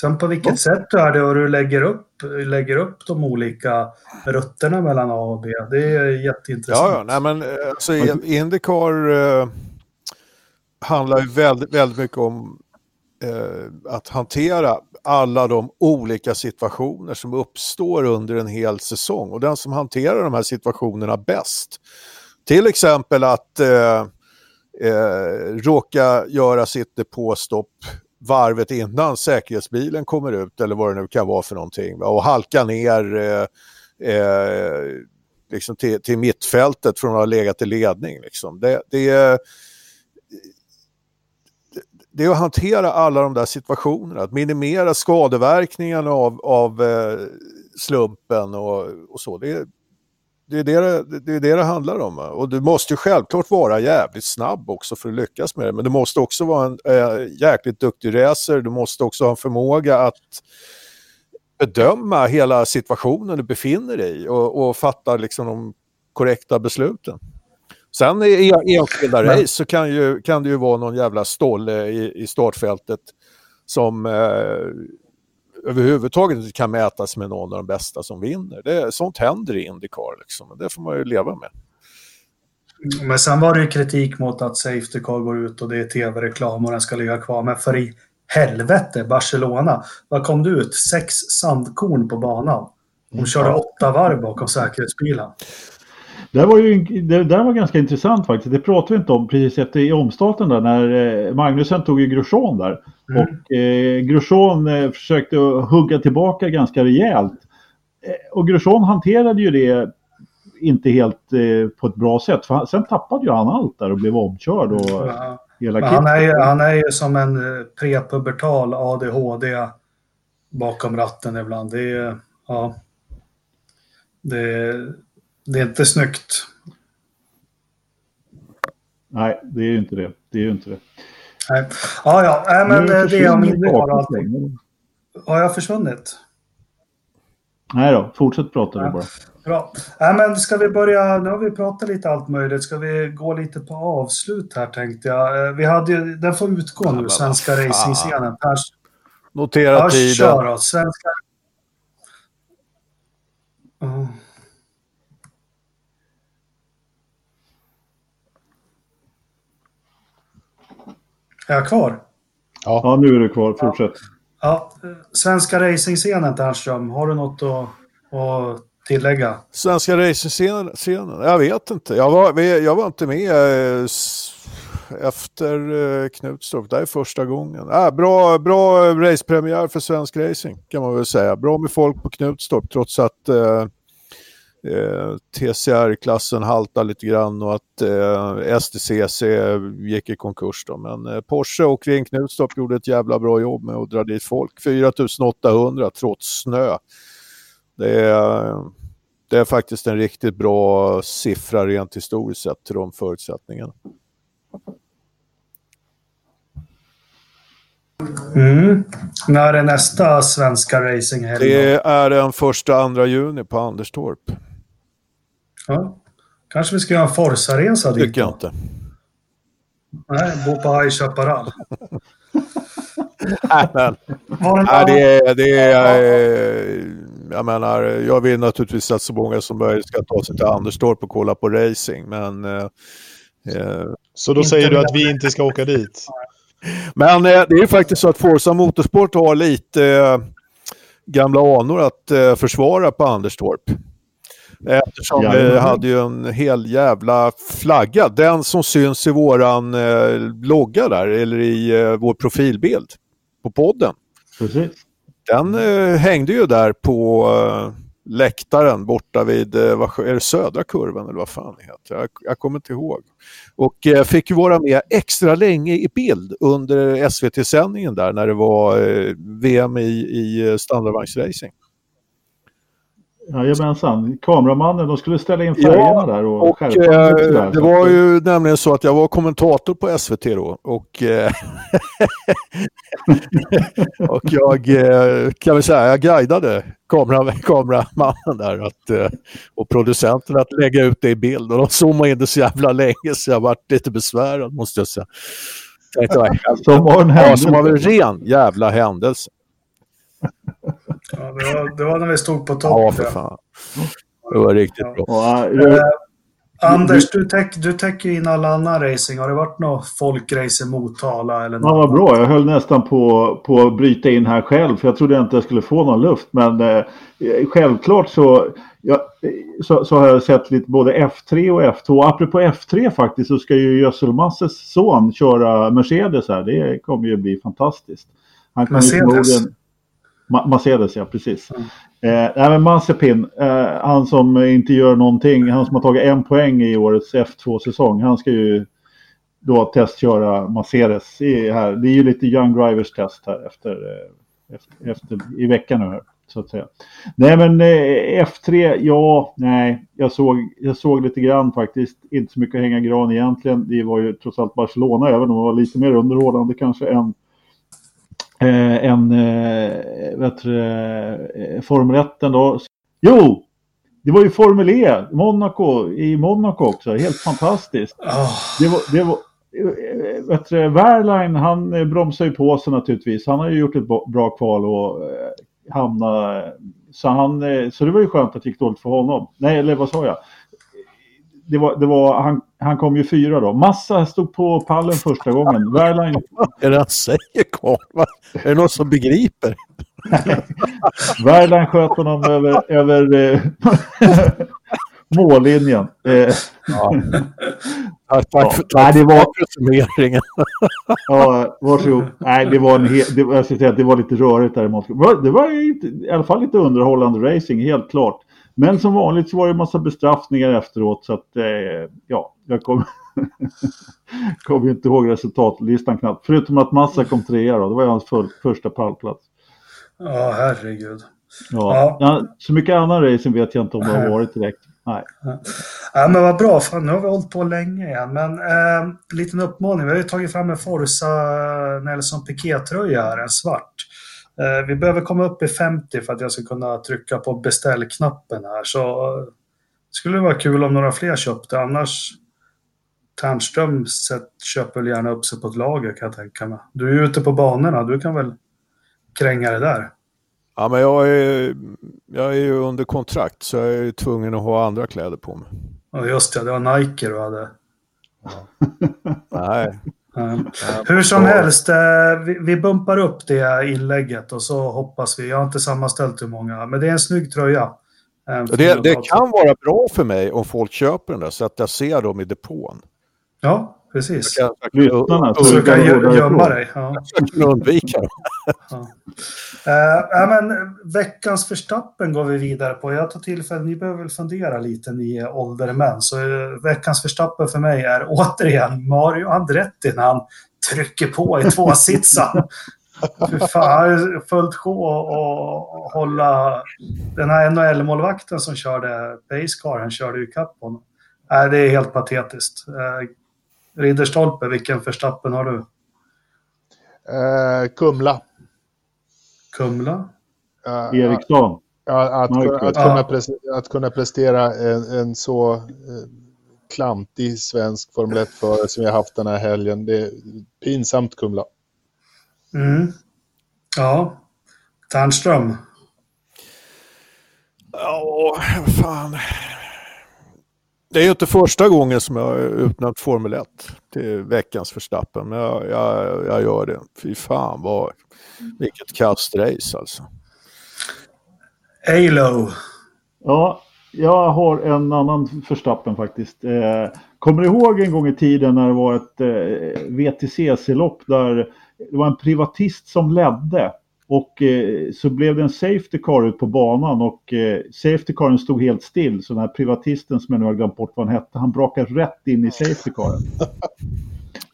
Speaker 1: Sen på vilket ja. sätt du är det och du lägger upp, lägger upp de olika rutterna mellan A och B. Det är jätteintressant.
Speaker 3: Ja, ja nej, men eh, alltså, Indycar eh, handlar ju väldigt, väldigt mycket om eh, att hantera alla de olika situationer som uppstår under en hel säsong. Och den som hanterar de här situationerna bäst, till exempel att eh, eh, råka göra sitt depåstopp varvet innan säkerhetsbilen kommer ut eller vad det nu kan vara för någonting och halka ner eh, eh, liksom till, till mittfältet från att ha legat i ledning. Liksom. Det, det, det är att hantera alla de där situationerna, att minimera skadeverkningarna av, av eh, slumpen och, och så. Det, det är det, det är det det handlar om. Och du måste ju självklart vara jävligt snabb också för att lyckas med det. Men du måste också vara en äh, jäkligt duktig racer. Du måste också ha en förmåga att bedöma hela situationen du befinner dig i och, och fatta liksom de korrekta besluten. Sen i enskilda race så kan, ju, kan det ju vara någon jävla stolle i, i startfältet som eh, överhuvudtaget inte kan mätas med någon av de bästa som vinner. Det, sånt händer i Indycar, liksom. det får man ju leva med.
Speaker 1: Men sen var det ju kritik mot att Safety Car går ut och det är tv-reklam och den ska ligga kvar. Men för i helvete, Barcelona, vad kom du ut? Sex sandkorn på banan. De körde åtta varv bakom säkerhetsbilen.
Speaker 4: Det, var ju, det där var ganska intressant faktiskt. Det pratade vi inte om precis efter i omstarten där när eh, Magnusen tog ju Grosjean där. Mm. Och eh, Grosjean eh, försökte hugga tillbaka ganska rejält. Eh, och Grosjean hanterade ju det inte helt eh, på ett bra sätt. För han, sen tappade ju han allt där och blev omkörd. Och ja. hela
Speaker 1: han, är ju, han är ju som en prepubertal ADHD bakom ratten ibland. Det är, ja, det, det är inte snyggt.
Speaker 4: Nej, det är ju inte det. Det är ju inte det.
Speaker 1: Nej. Ja, ja, Nej, men det är om inte bara Har jag försvunnit?
Speaker 4: Nej då, fortsätt prata ja. bara.
Speaker 1: Bra. Nej, men ska vi börja, nu har vi pratat lite allt möjligt, ska vi gå lite på avslut här tänkte jag. Eh, vi hade ju, den får utgå nu, svenska racingscenen.
Speaker 3: Notera tiden. Kör
Speaker 1: då, svenska... Uh. Är jag kvar?
Speaker 4: Ja, ja nu är du kvar. Fortsätt.
Speaker 1: Ja. ja. Svenska racingscenen, Ternström. Har du något att, att tillägga?
Speaker 3: Svenska racingscenen? Jag vet inte. Jag var, jag var inte med eh, efter eh, Knutstorp. Det är första gången. Äh, bra, bra racepremiär för svensk racing kan man väl säga. Bra med folk på Knutstorp trots att eh, eh, TCR-klassen haltar lite grann och att eh, STCC gick i konkurs. Då. Men eh, Porsche och Ring Knutstorp gjorde ett jävla bra jobb med att dra dit folk. 4800 trots snö. Det är, det är faktiskt en riktigt bra siffra rent historiskt sett till de förutsättningarna.
Speaker 1: Mm. När är nästa svenska racinghelg?
Speaker 3: Det är den första andra juni på Anderstorp.
Speaker 1: Ja. Kanske vi ska göra en Forza-resa
Speaker 3: dit? Tycker jag inte.
Speaker 1: Nej, bo på High Chaparral.
Speaker 3: Nej, men, nej, det är, det är, jag menar, jag vill naturligtvis att så många som möjligt ska ta sig till Anderstorp och kolla på racing, men... Eh,
Speaker 2: eh så då säger du att vi inte ska åka dit?
Speaker 3: Men eh, det är faktiskt så att Forza Motorsport har lite eh, gamla anor att eh, försvara på Anderstorp. Eftersom ja, vi hade ju en hel jävla flagga. Den som syns i våran eh, logga där, eller i eh, vår profilbild på podden.
Speaker 4: Precis.
Speaker 3: Den eh, hängde ju där på eh, läktaren borta vid, eh, vad, är det södra kurvan eller vad fan det heter? Jag, jag kommer inte ihåg. Och eh, fick ju vara med extra länge i bild under SVT-sändningen där när det var eh, VM i, i standardvagnsracing.
Speaker 4: Jajamensan, kameramannen, de skulle ställa in färgerna ja, där och, och skärpa
Speaker 3: eh, Det var ju nämligen så att jag var kommentator på SVT då och, eh, och jag eh, kan väl säga, jag guidade kamera, kameramannen där att, eh, och producenten att lägga ut det i bild och de zoomade in det så jävla länge så jag varit lite besvärad måste jag säga. Tänkte, som var en händelse. Ja, som var en ren jävla händelse.
Speaker 1: Ja, det, var, det var när vi stod på topp.
Speaker 3: Ja, för fan. Det var riktigt
Speaker 1: ja. bra. Eh, Anders, du, täck, du täcker in all annan racing. Har det varit något folkrace i Motala? Eller
Speaker 4: något? Ja, vad bra. Jag höll nästan på, på att bryta in här själv. För jag trodde inte jag skulle få någon luft. Men eh, självklart så, ja, så, så, har jag sett lite både F3 och F2. Apropå F3 faktiskt så ska ju Gödselmasses son köra Mercedes här. Det kommer ju bli fantastiskt.
Speaker 1: Han kan Mercedes?
Speaker 4: Mercedes, ja precis. Mm. Eh, men Mazepin, eh, han som inte gör någonting, han som har tagit en poäng i årets F2-säsong, han ska ju då testköra Mercedes i, här. Det är ju lite Young Drivers test här efter, eh, efter, efter, i veckan nu här, så att säga. Nej men eh, F3, ja, nej, jag såg, jag såg lite grann faktiskt, inte så mycket att hänga gran egentligen. Det var ju trots allt Barcelona, även om det var lite mer underhållande kanske än eh, en eh, vet du, eh, 1 då. Jo, det var ju Formel E, Monaco, i Monaco också. Helt fantastiskt. Oh. Det var, det var, eh, vet du, Wehrlein, han eh, bromsar ju på sig naturligtvis. Han har ju gjort ett bra kval och eh, hamna så, han, så det var ju skönt att det gick dåligt för honom. Nej, eller vad sa jag? det var, det var, han, han kom ju fyra då. Massa stod på pallen första gången. Wehrlein...
Speaker 3: Vad är det han säger Karl? Är det någon som begriper?
Speaker 4: Wehrlein sköt honom över, över eh, mållinjen. Eh, ja.
Speaker 3: Tack, ja. för, tack Nej, det var... för summeringen.
Speaker 4: ja, varsågod. Nej, det var, en he... det, jag ska säga, det var lite rörigt där i Det var i alla fall lite underhållande racing, helt klart. Men som vanligt så var det en massa bestraffningar efteråt så att eh, ja, jag kommer kom inte ihåg resultatlistan knappt. Förutom att Massa kom trea då, det var hans för, första pallplats.
Speaker 1: Ja, herregud.
Speaker 4: Ja. ja. så mycket annan racing vet jag inte om det har varit direkt. Nej.
Speaker 1: Ja, men vad bra, för nu har vi hållit på länge igen. Men eh, liten uppmaning, vi har ju tagit fram en Forza Nelson Piquet-tröja här, en svart. Eh, vi behöver komma upp i 50 för att jag ska kunna trycka på beställknappen här. Så det skulle vara kul om några fler köpte. Annars Ternström köper väl gärna upp sig på ett lager kan jag tänka mig. Du är ju ute på banorna, du kan väl kränga det där?
Speaker 3: Ja, men jag är, jag är ju under kontrakt så jag är tvungen att ha andra kläder på mig.
Speaker 1: Ja, just det. Det var Nike du hade.
Speaker 3: Nej,
Speaker 1: hur som helst, eh, vi bumpar upp det inlägget och så hoppas vi. Jag har inte sammanställt hur många, men det är en snygg tröja.
Speaker 3: Eh, det, det kan vara bra för mig om folk köper den där så att jag ser dem i depån.
Speaker 1: Ja, precis. Lyssnarna. Kan gömma dig. Ja.
Speaker 3: Jag kan undvika dem.
Speaker 1: ja. Uh, men, veckans förstappen går vi vidare på. Jag tar tillfället, ni behöver väl fundera lite ni åldermän. Så uh, veckans förstappen för mig är återigen Mario Andretti när han trycker på i tvåsitsan. Fy fan, följt sjå och hålla den här NHL-målvakten som körde Pacecar, han körde ju kapp honom. Nej, det är helt patetiskt. Ridderstolpe, vilken förstappen har du?
Speaker 2: Eh, Kumla.
Speaker 1: Kumla?
Speaker 4: Uh, Eriksson.
Speaker 2: Ja, att, att, att, kunna prestera, att kunna prestera en, en så eh, klantig svensk Formel 1-förare som har haft den här helgen. Det är pinsamt Kumla.
Speaker 1: Mm. Ja. Ternström?
Speaker 3: Ja, fan. Det är ju inte första gången som jag har utnämnt Formel 1 till veckans förstappen, men jag, jag, jag gör det. Fy fan vad, vilket kastrace alltså.
Speaker 1: Alo.
Speaker 4: Ja, jag har en annan förstappen faktiskt. Eh, kommer du ihåg en gång i tiden när det var ett eh, VTCC-lopp där det var en privatist som ledde och eh, så blev det en safety car ut på banan och eh, safety caren stod helt still. Så den här privatisten som jag nu har glömt bort vad han hette, han brakade rätt in i safety caren.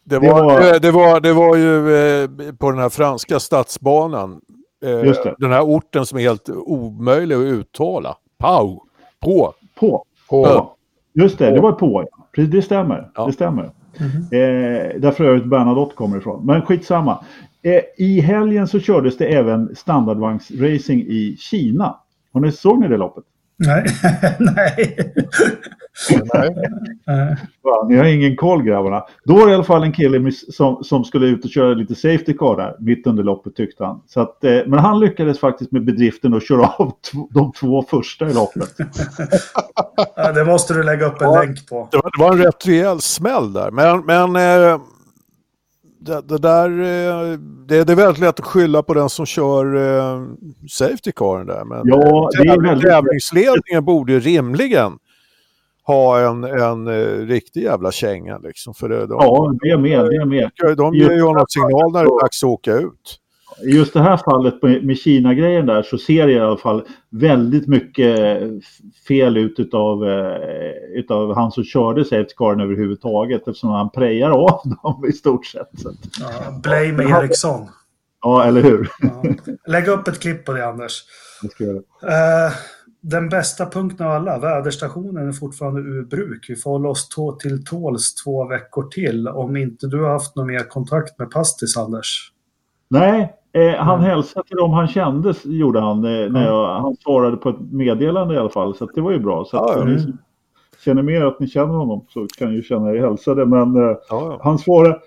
Speaker 3: Det var, det var, det var, det var ju eh, på den här franska stadsbanan. Eh, den här orten som är helt omöjlig att uttala. Pau. På.
Speaker 4: På. på. Ja. Just det, det var på. Det stämmer. Ja. Det stämmer. Mm -hmm. eh, där för övrigt Bernadotte kommer ifrån. Men skitsamma. Eh, I helgen så kördes det även standardvagnsracing i Kina. Har ni såg ni det loppet?
Speaker 1: Nej. Nej.
Speaker 4: Nej. Ja, ni har ingen koll grabbarna. Då var det i alla fall en kille som, som skulle ut och köra lite safety car där mitt under loppet tyckte han. Så att, eh, men han lyckades faktiskt med bedriften att köra av de två första i loppet.
Speaker 1: ja, det måste du lägga upp en ja, länk på.
Speaker 3: Det var, det var, en rätt rejäl smäll där. Men, men eh, det, det, där, eh, det, det, är väldigt lätt att skylla på den som kör eh, Safety Car där. Men
Speaker 4: ja, är väldigt...
Speaker 3: tävlingsledningen borde ju rimligen ha en, en uh, riktig jävla känga. Liksom, för det,
Speaker 4: de, ja, det är med. Det är med.
Speaker 3: De, de ger ju honom signal när det är dags att åka ut.
Speaker 4: I just det här fallet med Kina-grejen där så ser det i alla fall väldigt mycket fel ut utav, eh, utav han som körde Safety Caren överhuvudtaget eftersom han prejar av dem i stort sett.
Speaker 1: Ja, blame Eriksson.
Speaker 4: Ja, eller hur? Ja.
Speaker 1: Lägg upp ett klipp på det, Anders.
Speaker 4: Det.
Speaker 1: Uh, den bästa punkten av alla, väderstationen är fortfarande ur bruk. Vi får hålla oss tå till tåls två veckor till om inte du har haft någon mer kontakt med Pastis, Anders.
Speaker 4: Nej, Eh, han mm. hälsade till dem han kände, gjorde han. Eh, när jag, han svarade på ett meddelande i alla fall. Så det var ju bra. Så att, mm. ni känner mer att ni känner honom så kan ju känna er hälsade. Men eh, ja. han svarade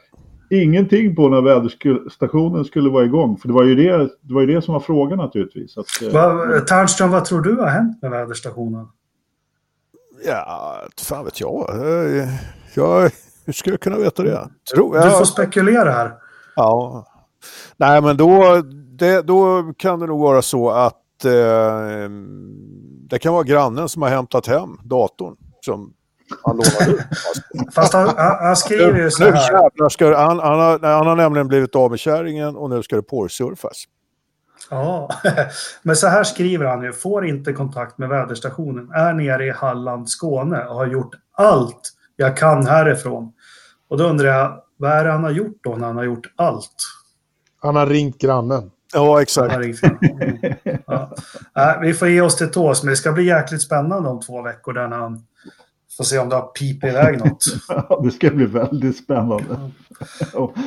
Speaker 4: ingenting på när väderstationen skulle vara igång. För det var ju det, det, var ju det som var frågan naturligtvis. Att,
Speaker 1: eh, Va, Tärnström, vad tror du har hänt med väderstationen?
Speaker 3: Ja, fan vet jag. Eh, jag hur ska jag kunna veta det? Tror jag.
Speaker 1: Du får spekulera här.
Speaker 3: Ja, Nej, men då, det, då kan det nog vara så att eh, det kan vara grannen som har hämtat hem datorn som han lånade ut.
Speaker 1: Fast han, han, skriver ju så här.
Speaker 3: Nu ska, han, han, har, han har nämligen blivit av med kärringen och nu ska det porrsurfas.
Speaker 1: Ja, men så här skriver han ju. Får inte kontakt med väderstationen. Är nere i Halland, Skåne och har gjort allt jag kan härifrån. Och då undrar jag, vad är det han har gjort då när han har gjort allt?
Speaker 2: Han har ringt grannen.
Speaker 3: Ja, exakt.
Speaker 1: ja. Äh, vi får ge oss till tås, men det ska bli jäkligt spännande om två veckor där han får se om det har pipit iväg något.
Speaker 4: Ja, det ska bli väldigt spännande.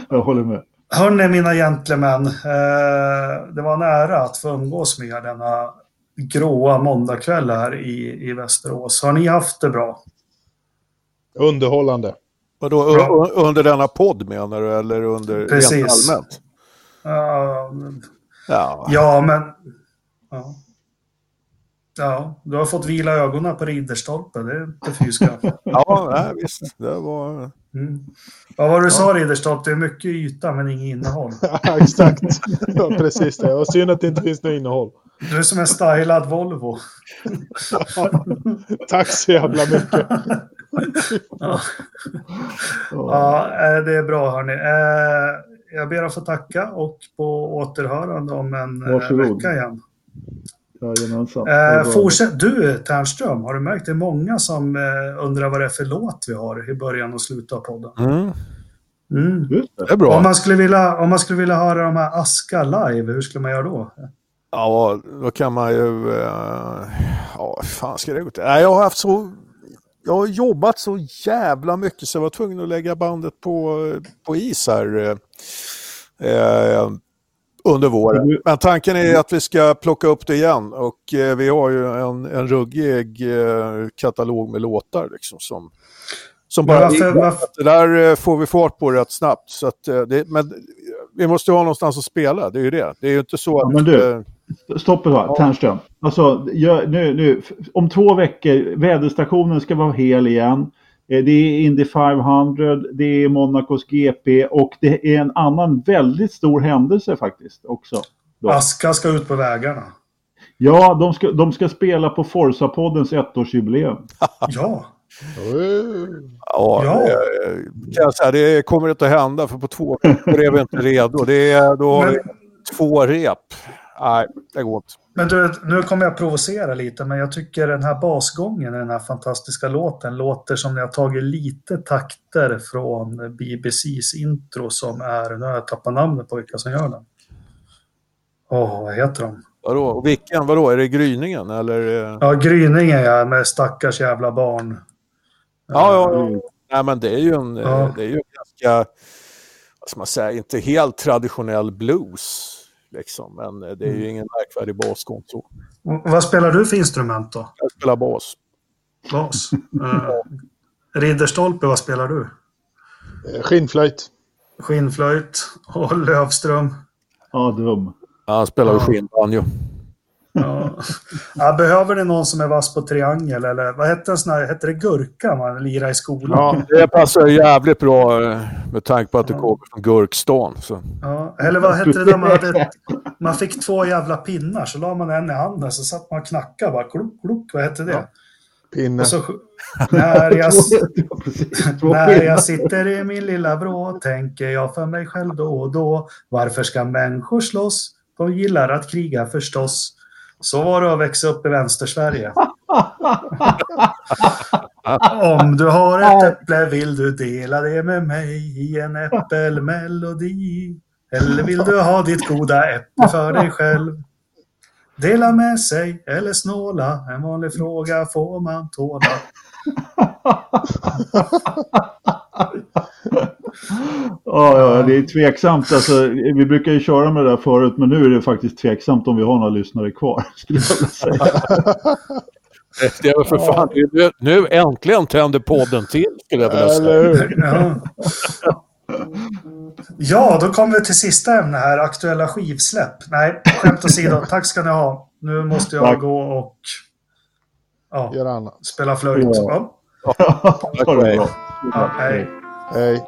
Speaker 4: Jag håller med.
Speaker 1: Hörni, mina gentlemän. Eh, det var en ära att få umgås med er denna gråa måndagkväll här i, i Västerås. Har ni haft det bra?
Speaker 2: Underhållande.
Speaker 3: Vadå, under denna podd menar du, eller under
Speaker 1: Precis.
Speaker 3: rent allmänt?
Speaker 1: Ja. Ja, ja men... Ja. Ja, du har fått vila ögonen på Ridderstolpe, det är inte fy
Speaker 3: Ja, nej, visst. Det var...
Speaker 1: Mm. Vad var du ja. sa Ridderstolpe? Det är mycket yta men inget innehåll.
Speaker 2: ja, exakt. Ja, precis det. Och synd att det inte finns något innehåll.
Speaker 1: Du är som en stylad Volvo.
Speaker 2: Tack så jävla mycket.
Speaker 1: ja. ja, eh, det är bra hörni. Eh, jag ber att få tacka och på återhörande om en eh, Varsågod. vecka igen.
Speaker 4: Jajamensan.
Speaker 1: Eh, fortsätt. Du Ternström, har du märkt det är många som eh, undrar vad det är för låt vi har i början och slutet av podden?
Speaker 3: Mm.
Speaker 1: Mm.
Speaker 3: Det är bra.
Speaker 1: Om man, skulle vilja, om man skulle vilja höra de här Aska live, hur skulle man göra då?
Speaker 3: Ja, då kan man ju... Uh, ja, fan ska det gå till? Jag har haft så jag har jobbat så jävla mycket så jag var tvungen att lägga bandet på, på is här eh, under våren. Men tanken är att vi ska plocka upp det igen och eh, vi har ju en, en ruggig eh, katalog med låtar liksom som, som bara... Varför, varför? Det där eh, får vi fart på rätt snabbt. Så att, eh, det, men vi måste ha någonstans att spela, det är ju det. Det är ju inte så
Speaker 4: ja, att... Men du, stopp ett ja. Ternström. Alltså, jag, nu, nu, om två veckor, väderstationen ska vara hel igen. Eh, det är Indy 500, det är Monacos GP och det är en annan väldigt stor händelse faktiskt också.
Speaker 1: Då. Aska ska ut på vägarna.
Speaker 4: Ja, de ska, de ska spela på Forza-poddens ettårsjubileum.
Speaker 1: ja.
Speaker 3: Ja,
Speaker 1: Ja.
Speaker 3: Det, kan jag säga, det kommer inte att hända för på två veckor är vi inte redo. Det är, då har vi två rep. Nej, det går inte.
Speaker 1: men du, nu kommer jag provocera lite, men jag tycker den här basgången i den här fantastiska låten låter som när jag tagit lite takter från BBCs intro som är, nu har jag tappat namnet på vilka som gör den. Åh, vad heter de?
Speaker 3: Vadå? Och vilken? Vadå? Är det gryningen eller? eh?
Speaker 1: Ja, Gryningen ja, med stackars jävla barn.
Speaker 3: Ja, ja, ja.
Speaker 4: Mm.
Speaker 3: Nej, men det är ju en, eh,
Speaker 1: Ja.
Speaker 3: det är ju en ganska, vad ska man säga, inte helt traditionell blues. Liksom. Men eh, det är ju ingen märkvärdig basgång så.
Speaker 1: Och Vad spelar du för instrument då?
Speaker 3: Jag spelar bas.
Speaker 1: Bas? Uh, Ridderstolpe, vad spelar du?
Speaker 2: Eh, Skinnflöjt.
Speaker 1: Skinnflöjt och Lövström.
Speaker 4: Ja, dum.
Speaker 3: Ja, han spelar ju
Speaker 1: Ja.
Speaker 3: skinnbanjo.
Speaker 1: Ja. Ja, behöver ni någon som är vass på triangel eller vad hette en sån här, hette det gurka man lirade i skolan?
Speaker 3: Ja, det passar jävligt bra eh, med tanke på att det kommer från Gurkstan. Så.
Speaker 1: Ja, eller vad hette det där man hade? Man fick två jävla pinnar så la man en i handen så satt man och knackade bara klunk, klunk. Vad hette det?
Speaker 2: Pinne.
Speaker 1: Och så, när, jag,
Speaker 4: Ja,
Speaker 1: när jag sitter i min lilla vrå tänker jag för mig själv då och då. Varför ska människor slåss? De gillar att kriga förstås. Så var det att växa upp i Vänstersverige. Om du har ett äpple vill du dela det med mig i en äppelmelodi. Eller vill du ha ditt goda äpple för dig själv? Dela med sig eller snåla, en vanlig fråga får man tåla.
Speaker 4: Ja, ja, det är tveksamt. Alltså, vi brukar ju köra med det där förut, men nu är det faktiskt tveksamt om vi har några lyssnare kvar. Skulle jag vilja säga.
Speaker 3: Det är för fan, nu, nu äntligen tänder podden till skulle jag vilja säga.
Speaker 2: Eller hur?
Speaker 1: Ja. ja, då kommer vi till sista ämne här, aktuella skivsläpp. Nej, skämt åsido, tack ska ni ha. Nu måste jag
Speaker 4: Tack.
Speaker 1: gå och ja,
Speaker 2: Gör annat.
Speaker 1: spela flöjt.
Speaker 4: Ja.
Speaker 1: Ja.
Speaker 4: Det bra.
Speaker 1: Ja, hej.
Speaker 2: Hej.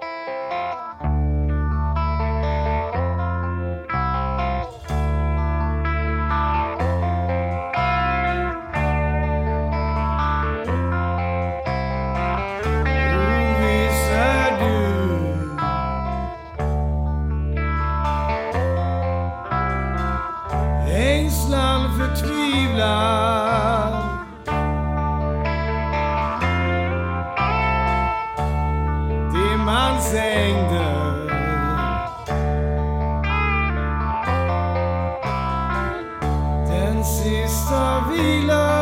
Speaker 7: sista vila.